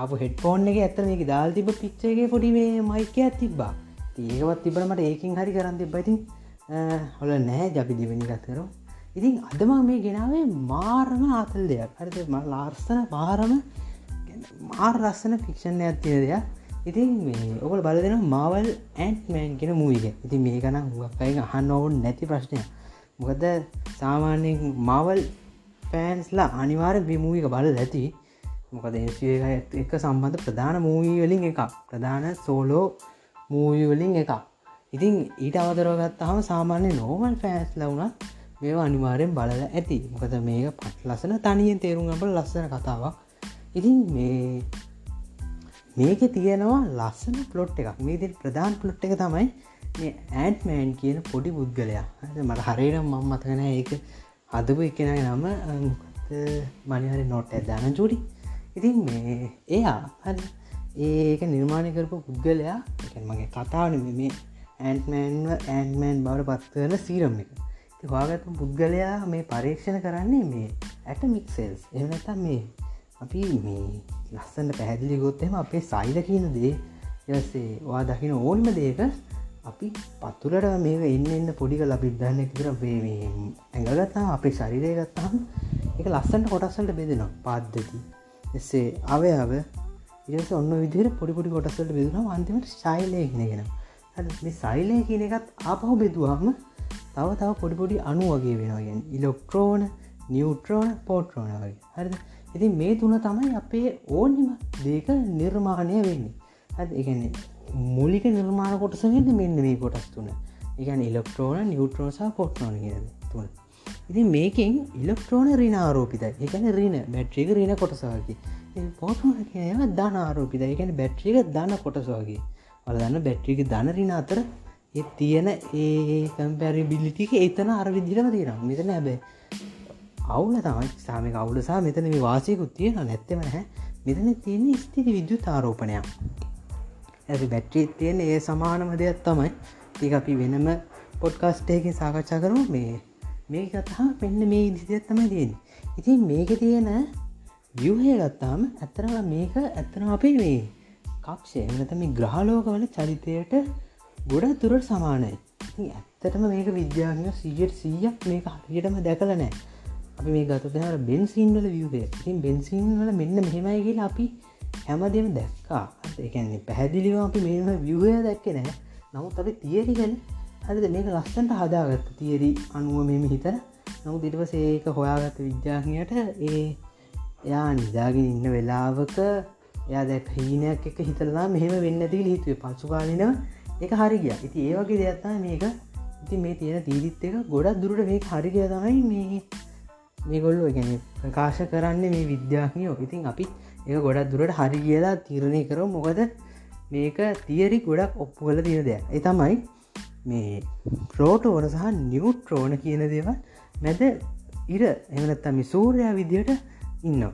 අප හෙට්ෆෝන් එක ඇත්තර මේක දාල් තිබ පිච්චේගේ පොඩි මේ මයිකයක් තිබ්බා. ඒකවත් තිබනමට ඒකින් හරි කරන්න තිබ්බයිතින් හොල නෑ ජපි දිවෙනි ගත්තරු ඉතින් අදම මේ ගෙනාවේ මාරම ආතල් දෙයක්. හරිද ම ලාර්සන මාරම මාර් රස්සන ෆික්ෂණ ඇත්තිය දෙයක්. ඉතින් මේ ඔකල් බල දෙෙන මවල් ඇන්මෑන් කෙන මූවික ඉතින් මේ කන හුවක්කයි අහන්න ඔවුන් නැති ප්‍රශ්නය මොකද සාමාන්‍යයෙන් මවල් පෑන්ස්ලා අනිවාර විමූවික බල ඇති. මොකද එක සම්බන්ධ ප්‍රධාන මූවී වලින් එකක්. ප්‍රධාන සෝලෝ මූවිවලින් එක ඉතින් ඊට අවතරගත් හම සාමාන්‍ය නෝමල් ෆෑස් ලවුනත් මේ අනිවාරයෙන් බලල ඇති. මොකද මේක පට ලසන තනියෙන් තේරුම්ගට ලස්සන කතාවක්. ඉතින් මේ මේක තියෙනවා ලස්සන පලොට් එකක්. මේති ප්‍රධාන පලොට් එක තමයි මේ ඇන්ට්මෑන් කියන පොඩි පුද්ගලයා. මට හරේට මම් මතකන ඒක හදපු එකනග නම. මනිහරි නොට් ඇදන චුඩි ඉතින් මේ එයා හරි ඒක නිර්මාණය කරපු පුද්ගලයා මගේ කතාවන මේ ඇන්මන්ව ඇන්මෑන් බවට පත්වන සීරම් එක. වාගත පුද්ගලයා මේ පරීක්ෂණ කරන්නේ මේ ඇටමික්සෙල්ස් එනතම් මේ අපි මේ ලස්සන්න පැහැදිලි ගොත්තෙම අපේ සයිල කියන දේ යසේ වා දකින ඕන්ම දේක අපි පත්තුලට මේ එන්න එන්න පොඩික ලබිද්ධන්න එකතර මේ ඇඟගත්තා අපේ ශරිරය ගත්තාම එක ලස්සන්ට කොටස්සලට බෙදෙනවා. පාද්ධති එසේ අවයාව ඉස ඔන්න විදිර පොඩිපොඩි කොටස්සලට බෙදුනම් අන්තිමට ශෛලය ගෙනගෙන මේ සයිලය කියන එකත් ආපහු බෙදුවහම තව තව පොඩිපොඩි අනු වගේ වෙනගෙන් ඉලොක්ට්‍රෝන නිියවට්‍රෝන පෝට්‍රෝන වගේ. හරිද? ඉති මේ තුන තමයි අපේ ඕනිම දේක නිර්මාණය වෙන්නේ. ඇ එකන්නේ මුලික නිර්මාණ කොටස වෙන්න මෙන්න මේ කොටස් තුන. එකන ඉලෙක්ට්‍රෝන නිියවට්‍රෝසා පොට්නෝන කියන තුන. ඉති මේකින් ඉලෙක්ට්‍රෝන රින ආරෝපිත එකන රීන බැට්‍රික රීන කොටසාගේ පෝටෝන කියව ධන ආරෝපිත එකන බැට්‍රික දන්න කොටසවාගේ වලදන්න බැට්‍රික ධනරින අතර ඒ තියෙන ඒ කම්පැරි බිල්ලිටික ඒතන අර විදිරම තියෙන මෙතන හැබේ අවුල තමයි. සාම අවුලසා මෙතන මේ වාසයකුත් තියෙන නැත්තෙම නැහැ. මෙතන තියෙන ස්තිති විද්‍යු තාරෝපනයක් ඇති බැට්‍රී තියෙන ඒ සමානම දෙයක් තමයි. ඒ අපි වෙනම පොඩ්කාස්ටේකින් සාකච්ඡා කරු මේ මේ කතා පෙන්න්න මේ ඉදිසියක් තමයි තියෙන ඉතින් මේක තියෙන වියහය ගත්තාම ඇත්තරම මේක ඇත්තන අපේ මේ කක්ෂය. එනත මේ ග්‍රහලෝකවල චරිතයට ගොඩ තුරට සමානයි. ඇත්තටම මේක විද්‍යාඥ සීයට සීයක් මේක හරියටම දැකල නෑ අපි මේ ගත දෙහර බෙන්සින්වල වියවේ ඉතින් බෙන්සින්වල මෙන්න මෙහෙමයි කියලා අපි හැමදම දැක්කා. එකන්නේ පැහැදිලිව අපි මේම වියහය දැක්ක නෑ නමුත් අපි තියරිගල හරිද? මේක ලස්සන්ට හදාගත්ත තියරි අනුව මෙම හිතර නමු දිටවස ඒක හොයාගත්ත විද්‍යාඥයට ඒ එයා නිදාගෙන ඉන්න වෙලාවක එයා දැක් හීනයක් එක හිතලා මෙහෙම වෙන්න ඇති හිතුවේ. පසුකාලිනව එක හරිගිය ඉති ඒවගේ දෙයක්ත්තා මේක. ඉති මේ තියෙන තීරිත් එක ගොඩක් දුරට මේ හරිගිය තමයි මේ මේගොල්ලු ගැන ප්‍රකාශ කරන්න මේ විද්‍යාඥයෝ. ඉතින් අපි ඒ ගොඩක් දුරට හරි කියලා තීරණය කර මොකද මේක තියරි ගොඩක් ඔප්පු කළ තියෙන දෙයක්. එතමයි මේ ප්‍රෝටෝන සහ නිවුට්‍රෝන කියන දේව මැද ඉර එමනත්තම සූරයා විදියට ඉන්නවා.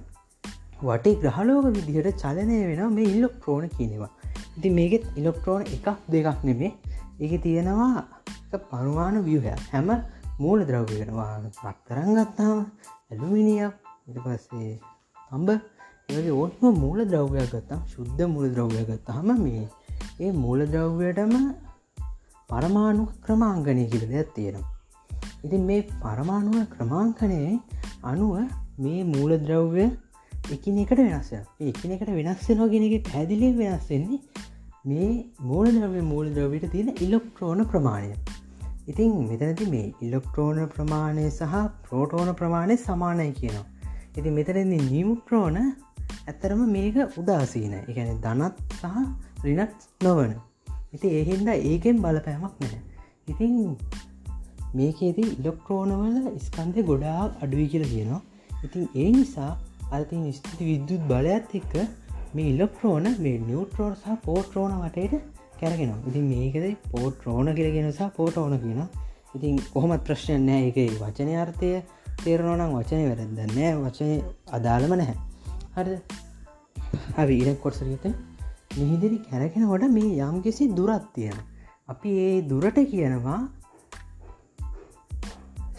වටේ ග්‍රහලෝක විදිහට චලනය වෙන මේ ඉල්ලොක්ට්‍රෝන කියනවා ඉති මේකෙත් ඉලොක්ට්‍රෝන එකක් දෙකක් නෙමේ එක තියෙනවා පරුමාණ වියහය හැම මූල ද්‍රව්‍ය වෙනවා රත්තරන් ගත්තාම ඇලුමිනියක් ඉට පස්සේ අම්බ ඒගේ ඕත්ම මූල ද්‍රව්‍යයක් ගත්තා ශුද්ධ මුල ද්‍රව්‍ය ගත්තාහම මේ ඒ මූල ද්‍රව්‍යයටම පරමාණු ක්‍රමාංගනය කිර දෙයක් තියෙනවා. ඉතින් මේ පරමාණුව ක්‍රමාංකනය අනුව මේ මූල ද්‍රව්‍ය එකිනෙකට වෙනස්ස එකනෙකට වෙනස්සෙනවා ගෙනක පැදිලි වෙනස්සෙන්නේ මේ මූල ද්‍රව්‍ය මූල ද්‍රවිට තියෙන ඉලොක්ට්‍රෝන ප්‍රමාණය. ඉතින් මෙතනති මේ ඉලොක්ට්‍රෝන ප්‍රමාණය සහ ප්‍රෝටෝන ප්‍රමාණය සමානය කියනවා. ඉති මෙතනදි නිියුට්‍රෝන ඇත්තරම මේක උදාසීන එකන ධනත් සහ රිනත් නොවන. ඉති ඒහින්ද ඒකෙන් බලපෑමක් නෑ ඉතින් මේකේදී ඉලොක්ට්‍රෝනවල ස්කන්ධය ගොඩාක් අඩුවි කියල කියනවා. ඉතින් ඒ නිසා අති ස්තිති විද්‍යුත් බලයක්ත් එක්ක මේ ඉල්ලක්ට්‍රෝන මේ නිියවට්‍රෝන සහ පෝට්‍රෝන වටයට කැරගෙන ඉතින් මේකද පෝට්‍රෝන කියලගෙන සහ පෝටෝන කියන ඉතින් කොහොමත් ප්‍රශ්නය නෑ එක වචනය අර්ථය තේරනෝනම් වචනය වැරදන්නෑ වචනය අදාළම නැහැ. හරි හරි ඉරක් කොටසරගත මිහිදිරි කැරගෙනකොට මේ යම් කිසි දුරත් තියෙන අපි ඒ දුරට කියනවා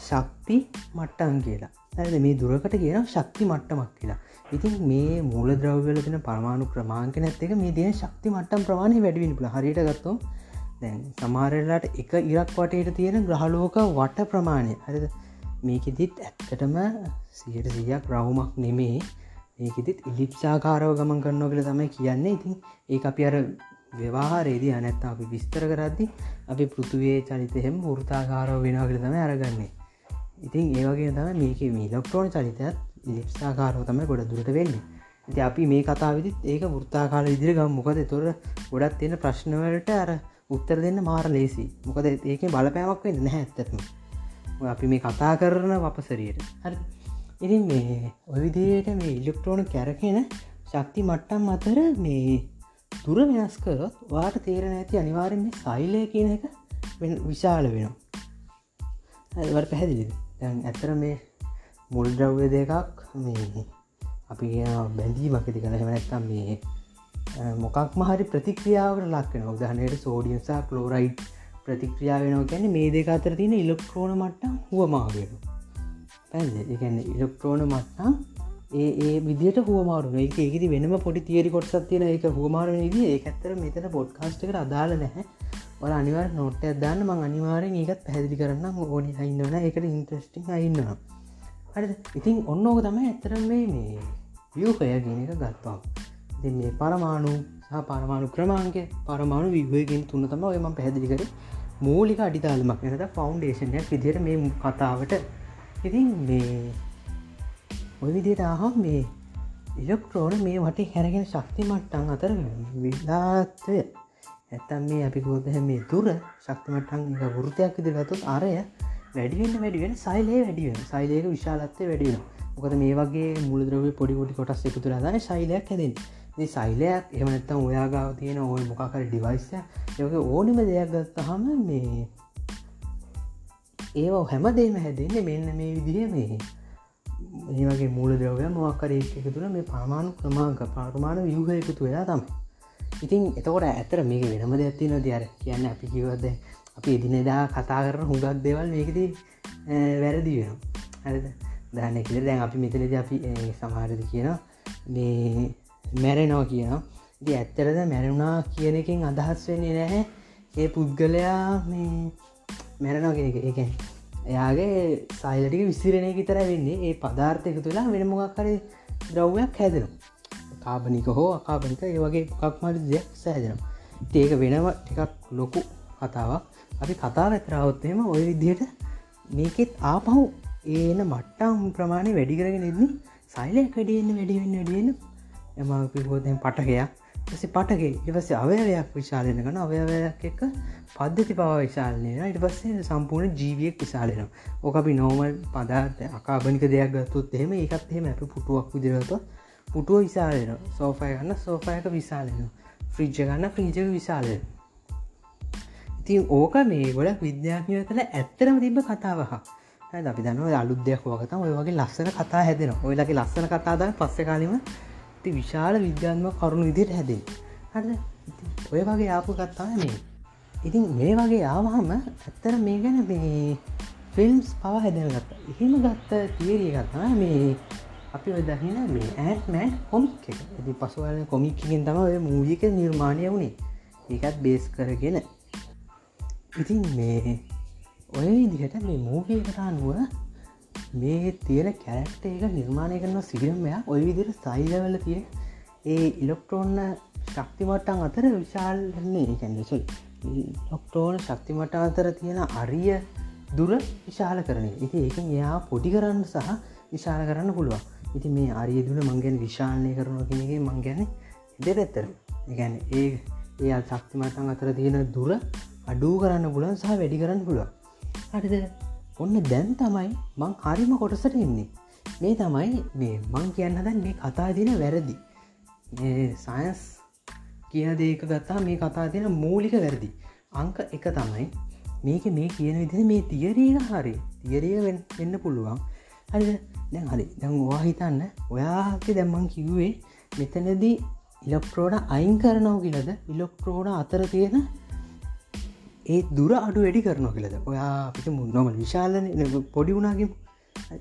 ශක්ති මට්ටන් කියලා. ඇද මේ දුරකට කියන ශක්ති මට්ටමක් කියලා. ඉතින් මේ මූල ද්‍රව්‍යල තින පරමාණු ක්‍රමාංක නැත්තක මේ තියෙන ශක්ති මට්ටම් ප්‍රමාණය වැඩිවින් පුල හරිට ගත්තෝ දැන් සමාරලාට එක ඉරක් වටයට තියෙන ග්‍රහලෝක වට ප්‍රමාණය. හරිද? මේකෙදිත් ඇත්තටම සියට සියක් රවුමක් නෙමේ. ඒකෙදිත් ඉලිප්සාකාරව ගමන් කරන්න කියල තමයි කියන්නේ. ඉතින් ඒ අපි අර ව්‍යවාහරේදී අනැත්ත අපි විස්තර කරද්දි අපි පෘතුවේ චලිතහෙම ෘතාකාරව වෙනගල තම අරගන්නේ. ඉතින් ඒවගේ තම මේක මේ ලොක්ටෝන චරිතයත් ඉලිප්සාකාරව තමයි ගොඩ දුරට වෙන්නේ. ඇති අපි මේ කතාවිදිත් ඒක ෘත්තාකාල ඉදිරි ගම්. මොකද තොර ගොඩත් තියෙන ප්‍රශ්නවලට අර උත්තර දෙන්න මාර ලේසි මොකද ඒක බලපෑමක් වෙන්න නැහැ ඇත්තත්ම අපි මේ කතා කරන වපසරියට. හරි. ඉතින් මේ ඔවිදියට මේ ඉල්ලෙක්ට්‍රෝන කැරකෙන ශක්ති මට්ටම් අතර මේ තුර වෙනස්කරොත් වාට තේරණ ඇති අනිවාරෙන් මේ සයිලය කියන එක විශාල වෙනවා. වට පැහැදිලිද? ඇතර මේ මුල් ද්‍රව්‍ය දෙකක් මේ අපි බැඳීමකති කළ හෙමනැත්තම් මේ මොකක් මහරි ප්‍රතික්‍රියාවට ලක්කන උදහනයට සෝඩියන්සා කලෝරයිට් ප්‍රතික්‍රියාව වෙනවා ගැන මේ දෙක අතර තියෙන ඉලෙක්ට්‍රෝන මට්ට හුව මාගෙන පැද එකන්න ඉලෙක්ට්‍රෝන මට්ටම් ඒ ඒ විදිට හුවමාරු එක ඒකති වෙනම පොඩි තිේරි කොටසත් තියෙන එක හුවමාරු දී ඒ ඇත්තර මෙතන පොඩ්කාස්ටකට අදාල නැහැ. ඔල අනිවාර නොට අදන්න මං අනිවාරෙන් ඒකත් පැදිලි කරන්න ඕනි අයින්නවන එකට ඉන්ට්‍රස්ටිං අයින්නවා හරි ඉතින් ඔන්න ඕක තමයි ඇතරම් මේ මේ වියෝකය ගෙන එක ගත්වා ඉති මේ පරමාණු සහ පරමාණු ක්‍රමාන්ක පරමාණු විවයගෙන් තුන්න තම ඔයම පැදිලි කර. මූලික අඩිතාලමක් එනට ෆෞන්ඩේෂනයක් විදියට මේ කතාවට. ඉතින් මේ ඔය විදියට ආහම් මේ ඉලෙක්ට්‍රෝන මේ වට හැරගෙන ශක්තිමට්ටන් අතර විලාත්වය ඇත්තම් මේ අපි ගෝද මේ දුර ශක්තිමට්ටන් වෘතයක් විදි ගතුත් අරය වැඩිවෙන්න වැඩිවෙන සයිලේ වැඩිවෙන සයිලයක විශාලත්වය වැඩිවෙන මොකද මේ වගේ මුළදරව පොඩිකොටි කොටස් එකතු රදාන ශයිලයක් හැදෙන් සයිලයක් එමනත්තම් ඔයාගාව තියෙන ඔය මොකාකර ඩිවයිස්ය යක ඕනිම දෙයක් ගත්තහම මේ ඒවා හැමදේම හැදෙන්නේ මෙන්න මේ විදිහ මේ. ඒ වගේ මූල දවය මොක්කර එක තුළ මේ පරමාණු ක්‍රමාංක පාර්මාණ වියහ එකතු වෙලා තමයි. ඉතින් එතකොට ඇතර මේක වෙනම දෙයක්ත්තින දයාර කියන්න අපි කිවද අපි එදිනෙදා කතා කරන හුඟක් දෙවල් මේකති වැරදි වෙන ඇද දන්න කියල දැන් අපි මෙතනද අපි සමාරද කියන මේ මැරෙනෝ කියන ඉති ඇත්තරද මැරුණා කියන එකින් අදහස් වෙන්නේ නැහැ. ඒ පුද්ගලයා මේ මැරනෝ කෙනෙක එකැන් එයාගේ සයිලටික විසිරණය විතර වෙන්නේ. ඒ පදාර්ථයක තුලා වෙනමොගක් කරේ ද්‍රව්යක් හැදෙනවා. කාබනික හෝ අකාබනික ඒ වගේ කක්මට දෙයක් සෑදෙනවා. ඒක වෙනව ටිකක් ලොකු කතාවක්. අපි කතා ඇතරාවත්තේම ඔය විදියට මේකෙත් ආපහු ඒන මට්ටම් ප්‍රමාණය වැඩිකරගෙන එන්නේ සයිලයක් වැඩියන්න වැඩිවෙන්න වැඩියන්න එම හෝදෙන් පටකයක්. ස පටගේ ඉවස අවයවයක් විශාලන කන අවයවයක් එක්ක පද්ධති පව විශාලනය ඉට පස්සේ සම්පූර්ණ ජීවියක් විශාලන ඕක අපි නෝමල් පදාර්ථ අකාබනික දෙයක් ගත්තුත් එහෙම ඒකත් එහෙම අප පුටුවක් විදිරතු පුටුව විශාලෙන සෝෆය ගන්න සෝෆයක විශාලෙන ෆ්‍රිජ්ජ ගන්න ෆ්‍රීජක විශාලය ඉතින් ඕක මේ ගොඩක් විද්‍යාඥය කළ ඇත්තරම තිබ කතාවහ අපි දන්න අලුත් දෙයක් වගත ඔය වගේ ලස්සන කතා හැදෙන ඔයලගේ ලස්සන කතාද පස්ස කාලීම ති විශාල විද්‍යාත්ම කරුණු විදියට හැදෙන් හද ඔය වගේ ආපු කත්තා මේ. ඉතින් මේ වගේ ආවහම ඇත්තර මේ ගැන මේ ෆිල්ම්ස් පව හැදෙන ගත්ත. එහෙම ගත්ත තිේරිය ගත්තා මේ අපි ඔදහින මේ ඇත්මෑන් කොමික් එක. ඇති පසුවල කොමික්කින් තම ඔය මූලික නිර්මාණය වුණේ ඒකත් බේස් කරගෙන. ඉතින් මේ ඔය විදිහට මේ මූවිය කරනුව මේ තියෙන කැරක්ට එක නිර්මාණය කරන සිගරමයක් ඔය විදිර සයිලවල තිය ඒ ඉලොක්ට්‍රෝන්න ශක්තිමට්ටන් අතර විශාල්න්නේ කැන්දසල් ලොක්ටෝන ශක්තිමට අතර තියෙන අරිය දුර විශාල කරන ඉති ඒක එයා පොඩි කරන්න සහ විශාල කරන්න පුළුවන්. ඉති මේ අරිය දුන මංගැන විශාලනය කරන කෙනගේ මං ගැන දෙරැත්තර ගැන ඒ ඒ ශක්තිමටන් අතර තියෙන දුර අඩූ කරන්න පුලන් සහ වැඩි කරන්න පුළුව හරිද? ඔන්න දැන් තමයි මං හරිම කොටසට එන්නේ. මේ තමයි මේ මං කියන්න දැන් මේ කතා දින වැරදි. සයන්ස් කිය දේක ගත්තා මේ කතා තියෙන මූලික වැරදි. අංක එක තමයි මේක මේ කියන විදිහ මේ තියරීක හරි. තියරිය වෙන්න පුළුවන්. හරි දැන් හරි. දැන් වා හිතන්න. ඔයාගේ දැම්මන් කිව්වේ මෙතනදී ඉලොක්ට්‍රෝඩ අයින් කරනව කියලද? ඉලොක්ට්‍රෝඩ අතර තියෙන ඒ දුර අඩු වැඩි කරන කියලද ඔයා පිට මුන්නොම විශාලන. පොඩි වුණාගේ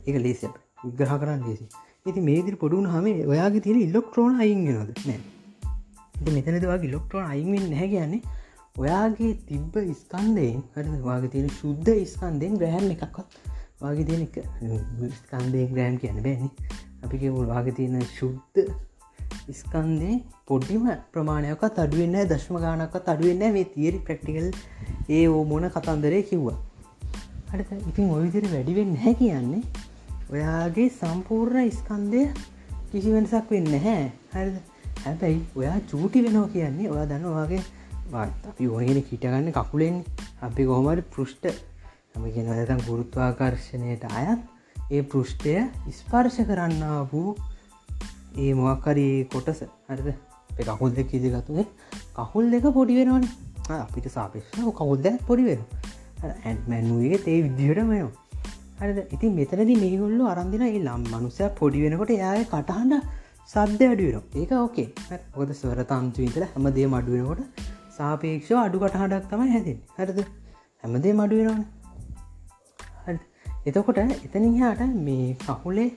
එක ලේස විග්‍රහ කරන්න ලේසි. ඉති මේදිරි පොඩුුණ හම ඔයාගේ තියෙන ඉල්ලොක්ට්‍රෝන අයින්ගෙනද නෑ. මෙතනදවාගේ ලොක්ට්‍රෝන අයින්ෙන් නැහැ කියන්නේ ඔයාගේ තිබ්බ ස්කන්දයෙන් හට වාගේ තියෙන ශුද්ධ ස්කන්දයෙන් ග්‍රහන් එකක්වත් වගේ තියෙන එක. ස්කන්දය ග්‍රෑම් කියන බෑනි. අපි කිවුල් වගේ තියෙන ශුද්ධ ස්කන්දේ පොඩ්ඩිම ප්‍රමාණයකත් අඩුවෙන්න දශ්ම ගානක්ත් අඩුවෙන්න මේ තීරි ප්‍රක්ටිකල් ඒ ඕ මොන කතන්දරය කිව්වා. අට ඉතින් ඔවිදිර වැඩිවෙන්න හැ කියන්නේ. ඔයාගේ සම්පූර්ණ ස්කන්දය කිසි වෙනසක් වෙන්න හැ හරි හැබැයි ඔයා චූටි වෙනවා කියන්නේ ඔයා දන්නවාගේ අපි ඕනගෙන හිටගන්න කකුලෙන්. අපි කොහොමට පෘෂ්ට හම ගෙන ඇතන් ගුරුත්වාකර්ශණයට අයත් ඒ පෘෂ්ටය ස්පර්ශ කරන්න වූ ඒ මොක්කරී කොටස. හරිද? කකුල් දෙක ඉදිගතුනේ කහුල් දෙක පොඩි වෙනවන. අපිට සාපේක්ෂ කවුල් දැක් පොඩි වෙන ඇන්මැන්ුවගේ තේ විදිහට මෙයෝ හරිද? ඉතින් මෙතනද මේගොල්ලු අරන්දින ඒ ලම් මනුසය පොඩි වෙනකොට යාය කටහන්න සද්‍ය අඩුවෙන ඒක ඕකේ ඔොද ස්වර තන්තු විතර හැමදේ මඩුවෙනකොට සාපේක්ෂ අඩු කටහඩක් තමයි හැතින් හරිද? හැමදේ මඩුවෙනවන එතකොට එතනිහාට මේ කකුලේ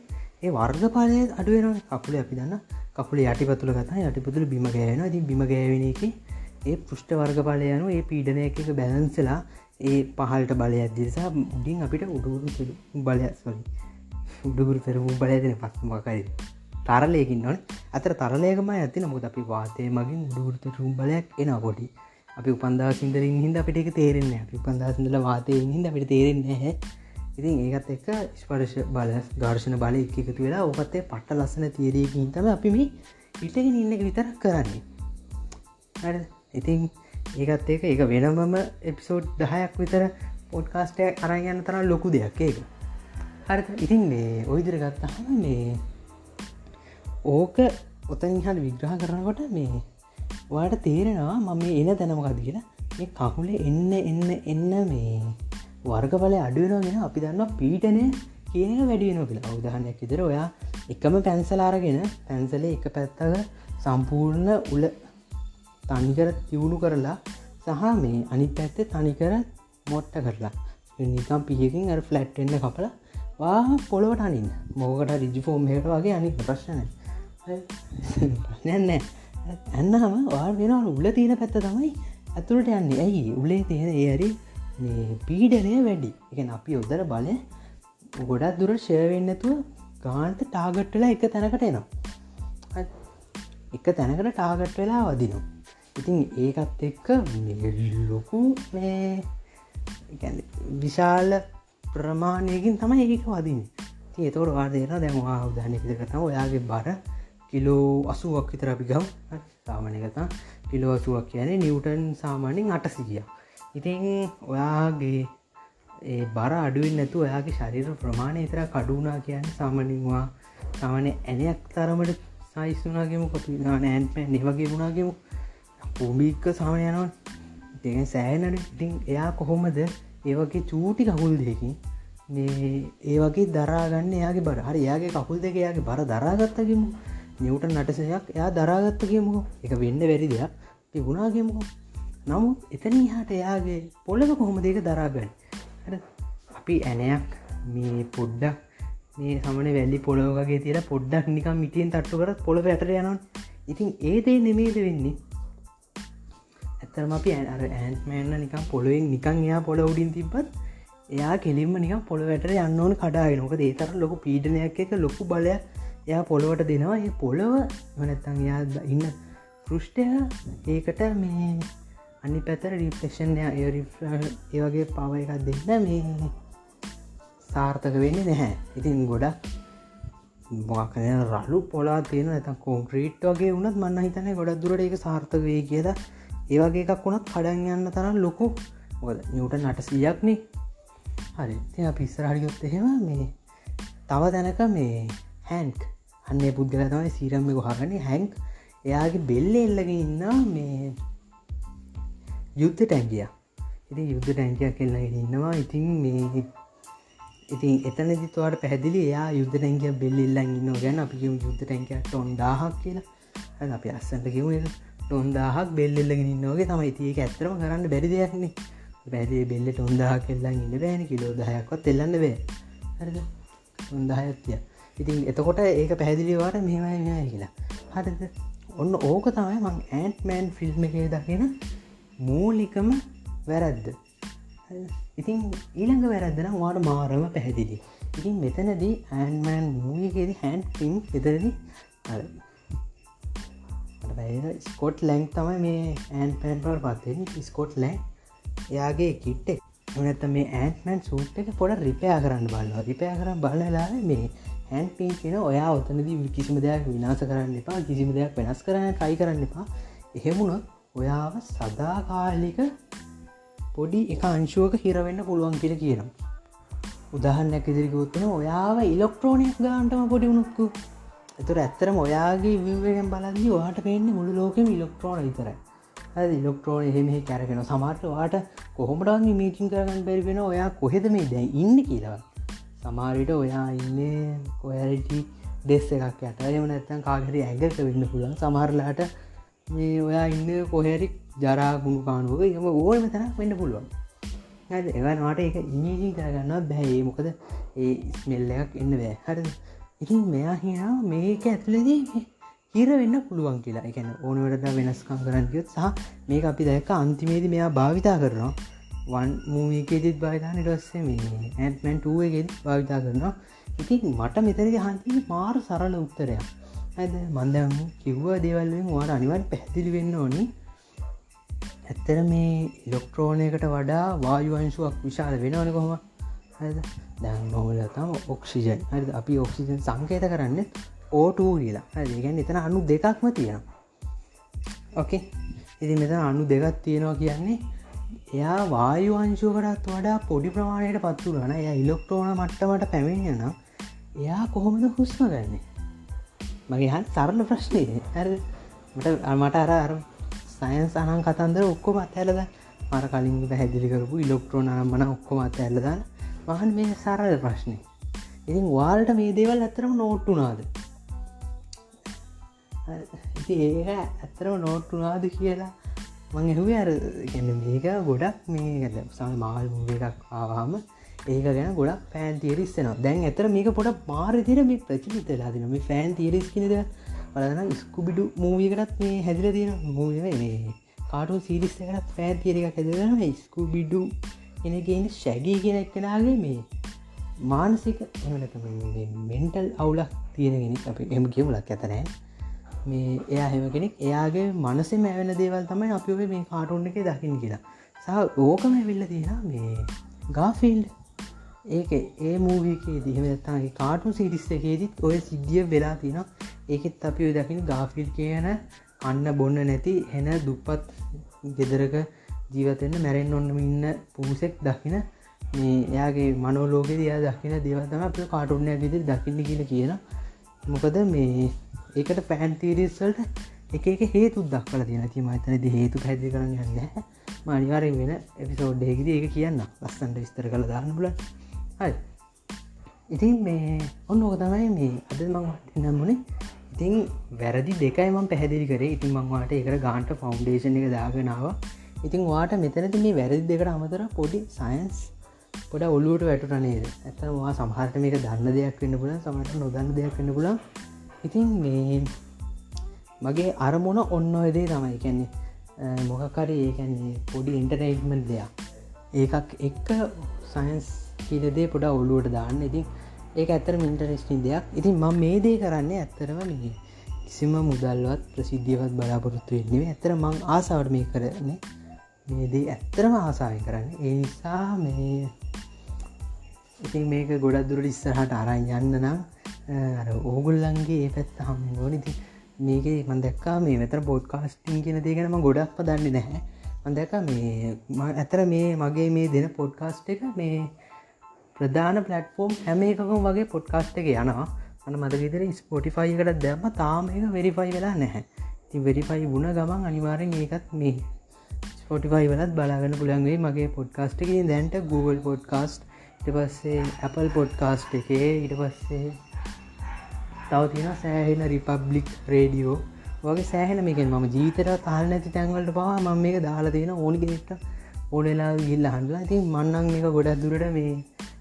ඒ වර්ග පාලය අඩුවෙන කකුල අපි දන්න කකුල යටිපතුල කතා යටිපතුළ බිම ගෑන ති බිම ගෑවෙන එක ඒ පෘෂ්ට වර්ග පාලය යනු ඒ පීඩනය එක බැලන්සලා ඒ පහල්ට බලය ඇදදිසා උඩින් අපිට උඩුරු බලයස්වලින් උඩුගුරු පෙරමූ බලයදන පත්මකයි තරලයකින් නොන අතර තරලයකම ඇති නමුත් අපි වාතය මගින් දුෘත රුම් බලයක් එන පොඩි. අපි උපන්දා සිදරින් හිද අපිට එක තේරෙන්නේ අපි උපන්දා සිදල වාතය හිද අපිට තේරෙන්නේ හැ ඉතින් ඒකත් එක්ක ස්පර්ශ බල දර්ශන බල එකතු වෙලා ඕකත්තේ පට්ට ලස්සන තියරයකින් තම අපි මේ ඉටගෙන ඉන්න එක විතරක් කරන්නේ. ඉතින් ඒකත් ඒක ඒක වෙනමම එපිසෝඩ් දහයක් විතර පොඩ්කාස්ටය අරගන්න තරම් ලොකු දෙයක් ඒක. හරි ඉතින් මේ ඔයිදිර ගත්තහම මේ ඕක ඔතනින් හට විග්‍රහ කරනකොට මේ වාට තේරෙනවා මම මේ එන තැනමකද කියලා. මේ කකුලේ එන්න එන්න එන්න මේ වර්ගඵල අඩුවෙනගෙන අපි දන්න පීටනය කියන වැඩියෙන කියලා. අවදාහනයක් ඉදර ඔයා එකම පැන්සලාරගෙන පැන්සලේ එක පැත්තක සම්පූර්ණ උල තනිකර තිවුණු කරලා සහ මේ අනි පැත්තේ තනිකර මොට්ට කරලා. නිකම් පියකින් අර ෆලට්ෙන්න්න කපල වා පොළොවට අනින් මෝකට රිජිෆෝම් හට වගේ අනි ප්‍රශ්නය නැන්නෑ ඇන්නහම වා වෙනවල. උල තියෙන පැත්ත තමයි ඇතුළට යන්නේ. ඇයි? උලේ තියෙන ඒ අරි මේ පීඩනය වැඩි. එක අපි ඔදර බලය ගොඩක් දුර ෂයවෙන්නතුව ගාන්ත ටාගට්ටලා එක තැනකට එනවා. එක තැනකට ටාගට් වෙලා වදිනවා. ඉතින් ඒකත් එක්ක ලොකු මේ විශාල ප්‍රමාණයකින් තමයි ඒක වදින ඒතෝට වාදේන දැමවා උදාහනකතකතම ඔයාගේ බර කිලෝ අසුවක් විතර අපි ගම්. සාමනකතා කිලෝ අසුවක් කියන්නේ නිවටන් සාමානෙන් අටසිිය ඉතින් ඔයාගේ ඒ බර අඩුවෙන් නැතු ඔයාගේ ශරීර ප්‍රමාණය තර කඩුනා කියන්න සාමනින්වා සාමනය ඇනයක් තරමට සයිස්ුනාගේම කොතු නෑන්පෑ නිවගේ වුණාගේමු පූමික්ක සාමන යනවා. දෙ සෑනට ඉතින් එයා කොහොමද ඒවගේ චූටි කකුල් දෙකින් ඒ වගේ දරාගන්න එයාගේ බර? හරි එයාගේ කකුල් දෙක එයාගේ බර දරාගත්තගේමු නිවට නටසයක් එයා දරාගත්තගේමු එක වෙන්න වැරි දෙයක්. තිබුණාගේමුකෝ නමුත් එතන හට එයාගේ පොල්ලක කොහොම දෙක දරාගන්න? අපි ඇනයක් මේ පොඩ්ඩක් මේ සමන වැල්ලි පොළොවගේ තිර පොඩ්ඩක් නිකම් මිටියෙන් තට්ටු කරත් පොළ පැටර යනවා ඉතින් ඒදේ නෙමේද වෙන්නේ? ඇත්තරම අපි අර ඇන්මෑන්න නිකම් පොළුවෙන් නිකං එයා පොළ උඩින් තිබත් එයා කෙලින්ම නිකම් පොළ වැට යන්න ඕන කඩාගෙනක ඒතර ලොකු පීඩනයක් එක ලොකු බලය එයා පොළොවට දෙනවා. ඒ පොළොව වනැත්තන් එයා ඉන්න පෘෂ්ටය ඒකට මේ අනි පැතර රිප්ලේෂන්ය ඒවගේ පව එකක් දෙන්න මේ සාර්ථක වෙන්නේ නැහැ. ඉතින් ගොඩක් මොකන රලු පොලා තියෙන ඇත කොන්ක්‍රීට් වගේ වුණත් මන්න හිතන ගොඩක් දුරට එක සාර්ථක වේ කියද ඒවගේ එකක් වුණත් කඩන් යන්න තරම් ලොකු. මොකද නිවට නට සියක්නේ. හරි. ති පිස්සරහරියොත් එහෙම මේ තව දැනක මේ හැන්ක් අන්නේ පුද්ගල තමයි සීරම්ම ගොහගන හැන්ක් එයාගේ බෙල්ල එල්ලග ඉන්න මේ යුද්ධ ටැන්ගිය ඉති යුද්ධ ටැන්කයක් කෙල්ලගෙන ඉන්නවා. ඉතින් මේ ඉතින් එතනදි තුවට පැදිලි එයා යුද්ධ ටැන්කිය බෙල්ලිල්ලන් ඉන්න ගැන අපි යුද්ධ ටැන්කයක් ටොන්ඩාහක් කියලා. අපි අස්සට කිව ටොන්දාහක් බෙල්ලෙල්ලගෙන ඉන්නවගේ තමයි. තියක ඇත්තරම කරන්න බැරි දෙයක්න බැදේ බෙල්ලට ඔොන්දා කෙල්ලන් ඉන්න බෑන කිලෝ දහයක්වත් එල්ලන්න බෑ. හරද? ඔොන්දායත්තිය ඉතින් එතකොට ඒක පැහැදිලිවාට මෙමයි මෙ කියලා. හරිද? ඔන්න ඕක තමයි මං ඇන්ට්මෑන් ෆිල්ම් එකේ දකින මූලිකම වැරැද්ද. ඉතින් ඊළඟ වැරැද්දන වාට මාරම පැහැදිලි ඉතින් මෙතනදී ඇන්මෑන් මූියකෙද හැන් ෆිම් එතරදි ස්කොට් ලැංක් තමයි මේ ඇන් පැන්පල් පත්තෙන ස්කොට් ලැන් එයාගේ කිට්ටෙක් එනත මේ ඇන්මන් සූට් එක පොඩ රිපයා කරන්න බලවා රිපයා කරන්න බලලා මේ හැන් පින් කියෙන ඔයා ඔතනද කිසිම දෙයක් විනාස කරන්න එපා කිසිම දෙයක් වෙනස් කරන්න ටයි කරන්න එපා. එහෙමුණොත් ඔයාව සදාකාලික පොඩි එක අංශුවක හිරවෙන්න පුළුවන් කියල කියනම් උදාහන්නැක ඉදිරිගොත්තන ඔයාව ඉලොක්ට්‍රෝනයක් ගාන්ටම පොඩි උනුක්කු එතුර ඇත්තරම ඔයාගේ විවෙන් බලදදි වාට පෙන්න්නේ මුළු ලෝකෙම ඉලෙක්ට්‍රෝන විතරයි. ඇ ඉලෙක්ට්‍රෝන එහෙම කැරගෙන සමාට වාට කොහොමටන් මීටින් කරගන්න බැරිවෙන ඔයා කොහෙද මේ දැන් ඉන්න කියලා. සමාරිට ඔයා ඉන්නේ කොයරිටි ඩෙස් එකක් ඇත එම නැත්තන් කාගරි ඇගට වෙන්න පුළන් සමහරලාට මේ ඔයා ඉන්න කොහැරි ජරාගුණු කානුවක එම ඕනම තැනක් වෙන්න පුළුවන්. එවනවාට එක ඉමීජී කරගන්න බැහැ. මොකද? ඒ ස්මෙල්ල එකක් එන්න බෑ. හරි ඉතින් මෙයා හිනා මේක ඇතුලදී හිර වෙන්න පුළුවන් කියලා. එකන ඕනවට වෙනස්කම් කරන්න කියොත් සහ මේක අපි දැක අන්තිමේද මෙයා භාවිතා කරනවා. වන් මූකෙදත් භාවිතාන ටස්සේ මේ ඇත්මැන්ටුවගෙත් භාවිතා කරනවා. ඉතින් මට මෙතරද හන්ති මාර සරල උත්තරයක්. ඇද මන්දම කිව්ව දේවල්ෙන් වාට අනිවන් පැහදිලි වෙන්න ඕනි. ඇත්තර මේ ඉලොක්ට්‍රෝනයකට වඩා වායුවංශුවක් විශාල වෙනවන කොහොම? දැන් නොහල තම ඔක්සිජන්. හරි අපි ඔක්සිජන් සංකේත කරන්න ඕටූ කියලා. ඒගැන් එතන අනු දෙකක්ම තියෙනවා. ඕකේ ඉති මෙතන අනු දෙකක් තියෙනවා කියන්නේ එයා වායුවංශුවකටත් වඩා පොඩි ප්‍රමාණයට පත්තුරන එය ඉලොක්ට්‍රෝන මට්ටමට පැමිණියන එයා කොහොමද හුස්ම ගන්නේ? මගේ හන් සරල ප්‍රශ්නය ඇ මට මට අර අර සයන්ස් අනන් කතන්දර ඔක්කොම අත්ඇලද මර කලින් පැහැදිලි කරපු ඉලොක්ට්‍රෝන අරම්මන ඔක්කොම අත්ඇල්ලද මහන් මේ සරල ප්‍රශ්නය ඉතින් වාල්ට මේ දේවල් ඇතරම නෝට්ටුනාද ඒක ඇත්තරම නෝට්ටුනාද කියලා මං එහුව අර ගැන මේක ගොඩක් මේ සම මාල් මුව එකක් ආවාම ඒක ගැන ගොඩක් පෑන් තිරිස්සෙනවා දැන් ඇතර මේක පොට මාරතිර මේ ප්‍රචිත ලාදින මේ ෆෑන් තිරිස් කිනද බලන ස්කුබිඩු මූවියකටත් මේ හැදිල තියෙන මූව මේ කාටු සිරිස් එකට පෑ තිරක හැදරම ස්කුබිඩු එනගෙන ශැගී කියෙන එක්කෙනගේ මේ මානසික එමලක මෙන්ටල් අවුලක් තියෙනගෙන අප එම කියමුලක් ඇතනෑ මේ එයා හෙම කෙනෙක් එයාගේ මනසේ මැවෙන දේවල් තමයි අපි ඔය මේ කාටුන්න එක දකිින් කියලා. සහ ඕකම ඇවිල්ල තියෙන මේ ගාෆිල්ඩ් ඒක ඒ මූවියකේ දිහමත්තගේ කාටු සිරිස්ස එකේදත් ඔය සිද්ධිය වෙලා තින ඒකෙත් අපි ඔය දකින ගාෆිල් කියන අන්න බොන්න නැති හෙන දුප්පත් ගෙදරක ජීවතෙන්න්න මැරෙන් ඔන්නම ඉන්න පූසෙක් දකින මේ එයාගේ මනෝලෝකෙ දයා දකින දේවතම අප කාටුන්න ඇගෙද දකින්න කියල කියන මොකද මේ ඒකට පැන්තීරිස්සල්ට එක එක හේතු දක්වල තියෙන ති මතනද හේතු පැදි කරන්න යන්න මනිවාරෙන් වෙන එපිසෝඩ්ඩයකිද ඒක කියන්න ලස්සන්ට විස්තර කළ දාන්න පුල හයි ඉතින් මේ ඔන්න ඕක තමයි මේ අද මං නම්මුණේ ඉතින් වැරදි දෙකයිම පැහැදිලි කරේ. ඉතින් මංවාට එකට ගාන්ට ෆෞන්ඩේෂන් එක දාගෙනාව ඉතින් වාට මෙතනති මේ වැරදි දෙකට අමතර පොඩි සයින්ස් පොඩ ඔල්ලුවට වැටුට නේද? ඇතවා සමහට මේක දන්න දෙයක් වෙන්න පුල සමට නොදන්න දෙයක් වෙන්න පුලා ඉතින් මේ මගේ අරමුණ ඔන්න ඔයදේ තමයි. කැන්නේ මොකකරි ඒකැන්නේ පොඩි ඉන්ටරයිට්මන්් දෙයක්. ඒකක් එක්ක සයින්ස් කියලදේ පොඩ ඔල්ලුවට දාන්න. ඉතින් ඒක ඇතර මින්ටරෙස්ටින් දෙයක්. ඉතින් ම මේ දේ කරන්නේ ඇත්තරම මේ කිසිම මුදල්වත් ප්‍රසිද්ධියවත් බලාපොරොත්තු වෙන්නේ ඇතර මං ආසාවට මේ කරන්නේ මේ දේ ඇත්තරම ආසාාවෙන් කරන්න. ඒ නිසා මේ ඉතින් මේක ගොඩක් දුරට ඉස්සරහට අරන් යන්න නම් ඕගුල්ලන්ගේ ඒ පැත්ත හම ඕනිති මේක මන්දක්කා මේ වෙතර පොඩ්කාස්ටිං කියෙන දේගෙනම ගොඩක් පදන්නේ නැහැ. මන්දක මේ ඇතර මේ මගේ මේ දෙන පොඩ්කාස්ට එක මේ ප්‍රධාන පලටෆෝම් හැම එකකම වගේ පොඩ්කාස්ට් එක යනවා. අන මද විතර ස්පොටිෆයිකට දැම්ම තාම එක වෙරිෆයි වෙලා නැහැ. ති වෙරිෆයි වුණ ගමන් අනිවාරෙන් ඒකත් මේ ස්පොටිෆයි වලත් බලාගන්න පුළන්ගේ මගේ පොඩ්කාස්ට් එක. දැන්ට Google පොඩ්කාස්ට් ඉට පස්සේ Apple පොඩ්කාස්ට් එකේ ඉට පස්සේ තව තින සෑහෙන රිපබ්ලික් රේඩියෝ වගේ සෑහෙන මේකෙන් ම ජීතර තාල් නැති තැන්වලට පවා ම මේක දාලා තියෙන ඕනිගෙට ඕනෙලා ගිල්ල හන්ලා ඉතින් මන්නන් මේක ගොඩක් දුරට මේ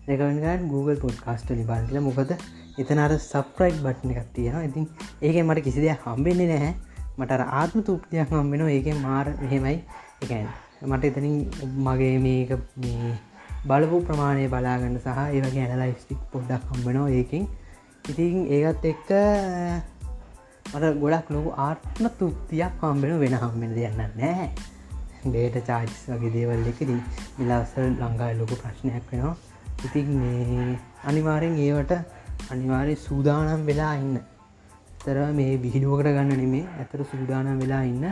රෙකවන්ගන් Google පොඩ්කාස්ට ලිබන්ල මොකද එතන අර සප්‍රයි් බට්න එකක් තියෙන ඉතින් ඒක මට කිසි දෙයක් හම්බෙන්නේ නැහැ. මට ආත්ම තුප්තියක් හම්බෙන ඒක මාර එහෙමයි එකන් මට එතනින් මගේ මේක මේ බලපු ප්‍රමාණය බලාගන්න සහ ඒවගේ ඇනලයිස්ටික් පොඩ්ඩක් හම්බෙනවා ඒකින්. ඉතින් ඒකත් එක්ක මට ගොඩක් නොකු ආත්ම තුප්තියක් හම්බෙන වෙන හම්බෙන දෙයන්න නෑ ඩේට චාර්ජස් වගේ දේවල් එකදී මිලාසල් ලංඟා ලොකු ප්‍රශ්නයක් වෙනවා. ඉතින් මේ අනිවාරෙන් ඒවට අනිවාරය සූදානම් වෙලා ඉන්න. තර මේ විහිඩුවකට ගන්න නෙමේ ඇතර සූදානම් වෙලා ඉන්න.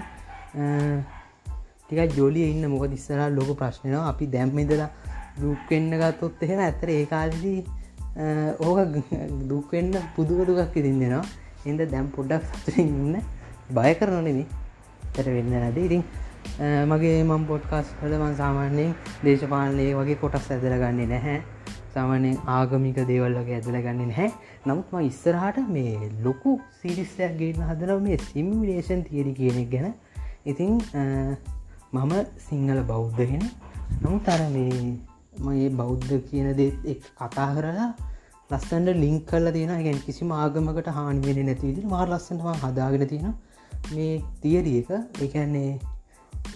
ටික ජොලිය ඉන්න. මොක දිස්සර ලොක ප්‍රශ්නයනවා අපි දැම්මෙදලා දුක්වෙන්න ගත්තොත් එහෙම ඇතර ඒ කාලදී ඕක දුක්වෙන්න පුදුවදුකක් ඉතින්දෙනවා එද දැම් පොඩ්ඩක් සතුරින් ඉන්න. බය කරනනෙමි තැර වෙන්න නැද ඉතින් මගේ මම් පොට්කාස් හලමන් සාමාන්‍යයෙන් දේශපාලනය වගේ කොටස් ඇදල ගන්නේ නැහැ. සාමානයෙන් ආගමික දේවල්ලගේ ඇදල ගන්න නැහැ. නමුත් ම ඉස්සරහට මේ ලොකු සිරිස්සයක් ගේන හදරව මේ සිම්මිලේෂන් තියරි කියනෙක් ගැන. ඉතින් මම සිංහල බෞද්ධගෙන නමුත් අර මේ මගේ බෞද්ධ කියන දෙත් එක් කතා කරලා ලස්සන්ට ලිංක් කල තියෙන ගැන් කිසි ආගමකට හානිවෙන නැතිවිදි මාර ලස්සටම හදාගෙන තියෙන මේ තියරිය එක එකන්නේ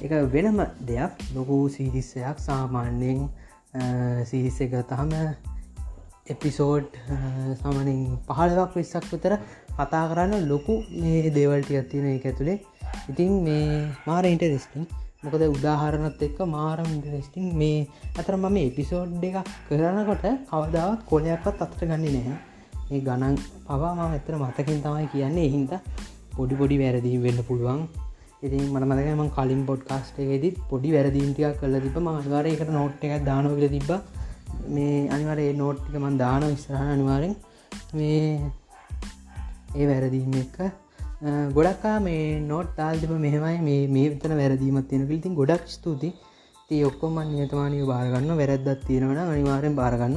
එක වෙනම දෙයක් ලොකු සීරිස්සයක් සාමාන්‍යයෙන් සිරිස්ස එක තහම එපිසෝඩ් සමනින් පහලවක් විස්සක් විතර කතා කරන්න ලොකු මේ දේවල්ටි ඇතින එක ඇතුළේ ඉතින් මේ මාර ඉන්ටරෙස්ටිං මොකද උදාහරණත් එක්ක මාරම් ඉන්ටරෙස්ටිං මේ අතර මම එපිසෝඩ් එකක් කරනකොට කවදාවත් කොලයක්වත් අතට ගන්නේ නැහැ. ඒ ගණන් පවා ම ඇතර මතකින් තමයි කියන්නේ. එහින්ද පොඩි පොඩි වැරදිී වෙන්න පුළුවන්. ඉතින් මට මතකම කලින් පොඩ්කාස්ට එකෙදත් පොඩි වැරදීන්ටියක් කල තිබ මවාර එකට නෝට් එකක් දානොකල තිබ මේ අනිවරේ නෝට්ටික මන් දාන විස්රහ අනිවාරෙන් මේ ඒ වැරදීම එක. ගොඩක්කා මේ නෝට් තාල්තිම මෙහමයි. මේ මේ විතන වැරදීමත් තියෙන පිල්තින් ගොඩක් ස්තුති ති ඔක්කොම නියතමානය බාරගන්න වැරැද්දත් තියෙනවන අනිවාරෙන් බාරගන්න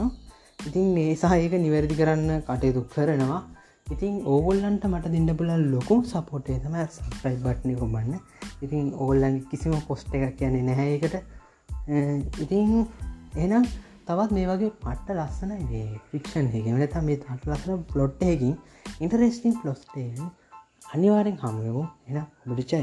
ඉතින් මේ සහයක නිවැරදි කරන්න කටයුතු කරනවා. ඉතින් ඕගොල්ලන්ට මට දෙන්න පුලල් ලොකුම් සපෝටේ තම සප්‍රයි බට්නය කොබන්න ඉතින් ඕල්ලන් කිසිම පොස්්ට එකක් කියන්නේ නැහැකට ඉතින් එනම් තවත් මේ වගේ පට්ට ලස්සනයි වේ ෆික්ෂන් එකමට මේ තට ලස්සන පලොට්ටයකින් ඉන්ටරෙස්ටිං පලොස්ටේ අනිවාරෙන් හමුයමු එන බඩිචය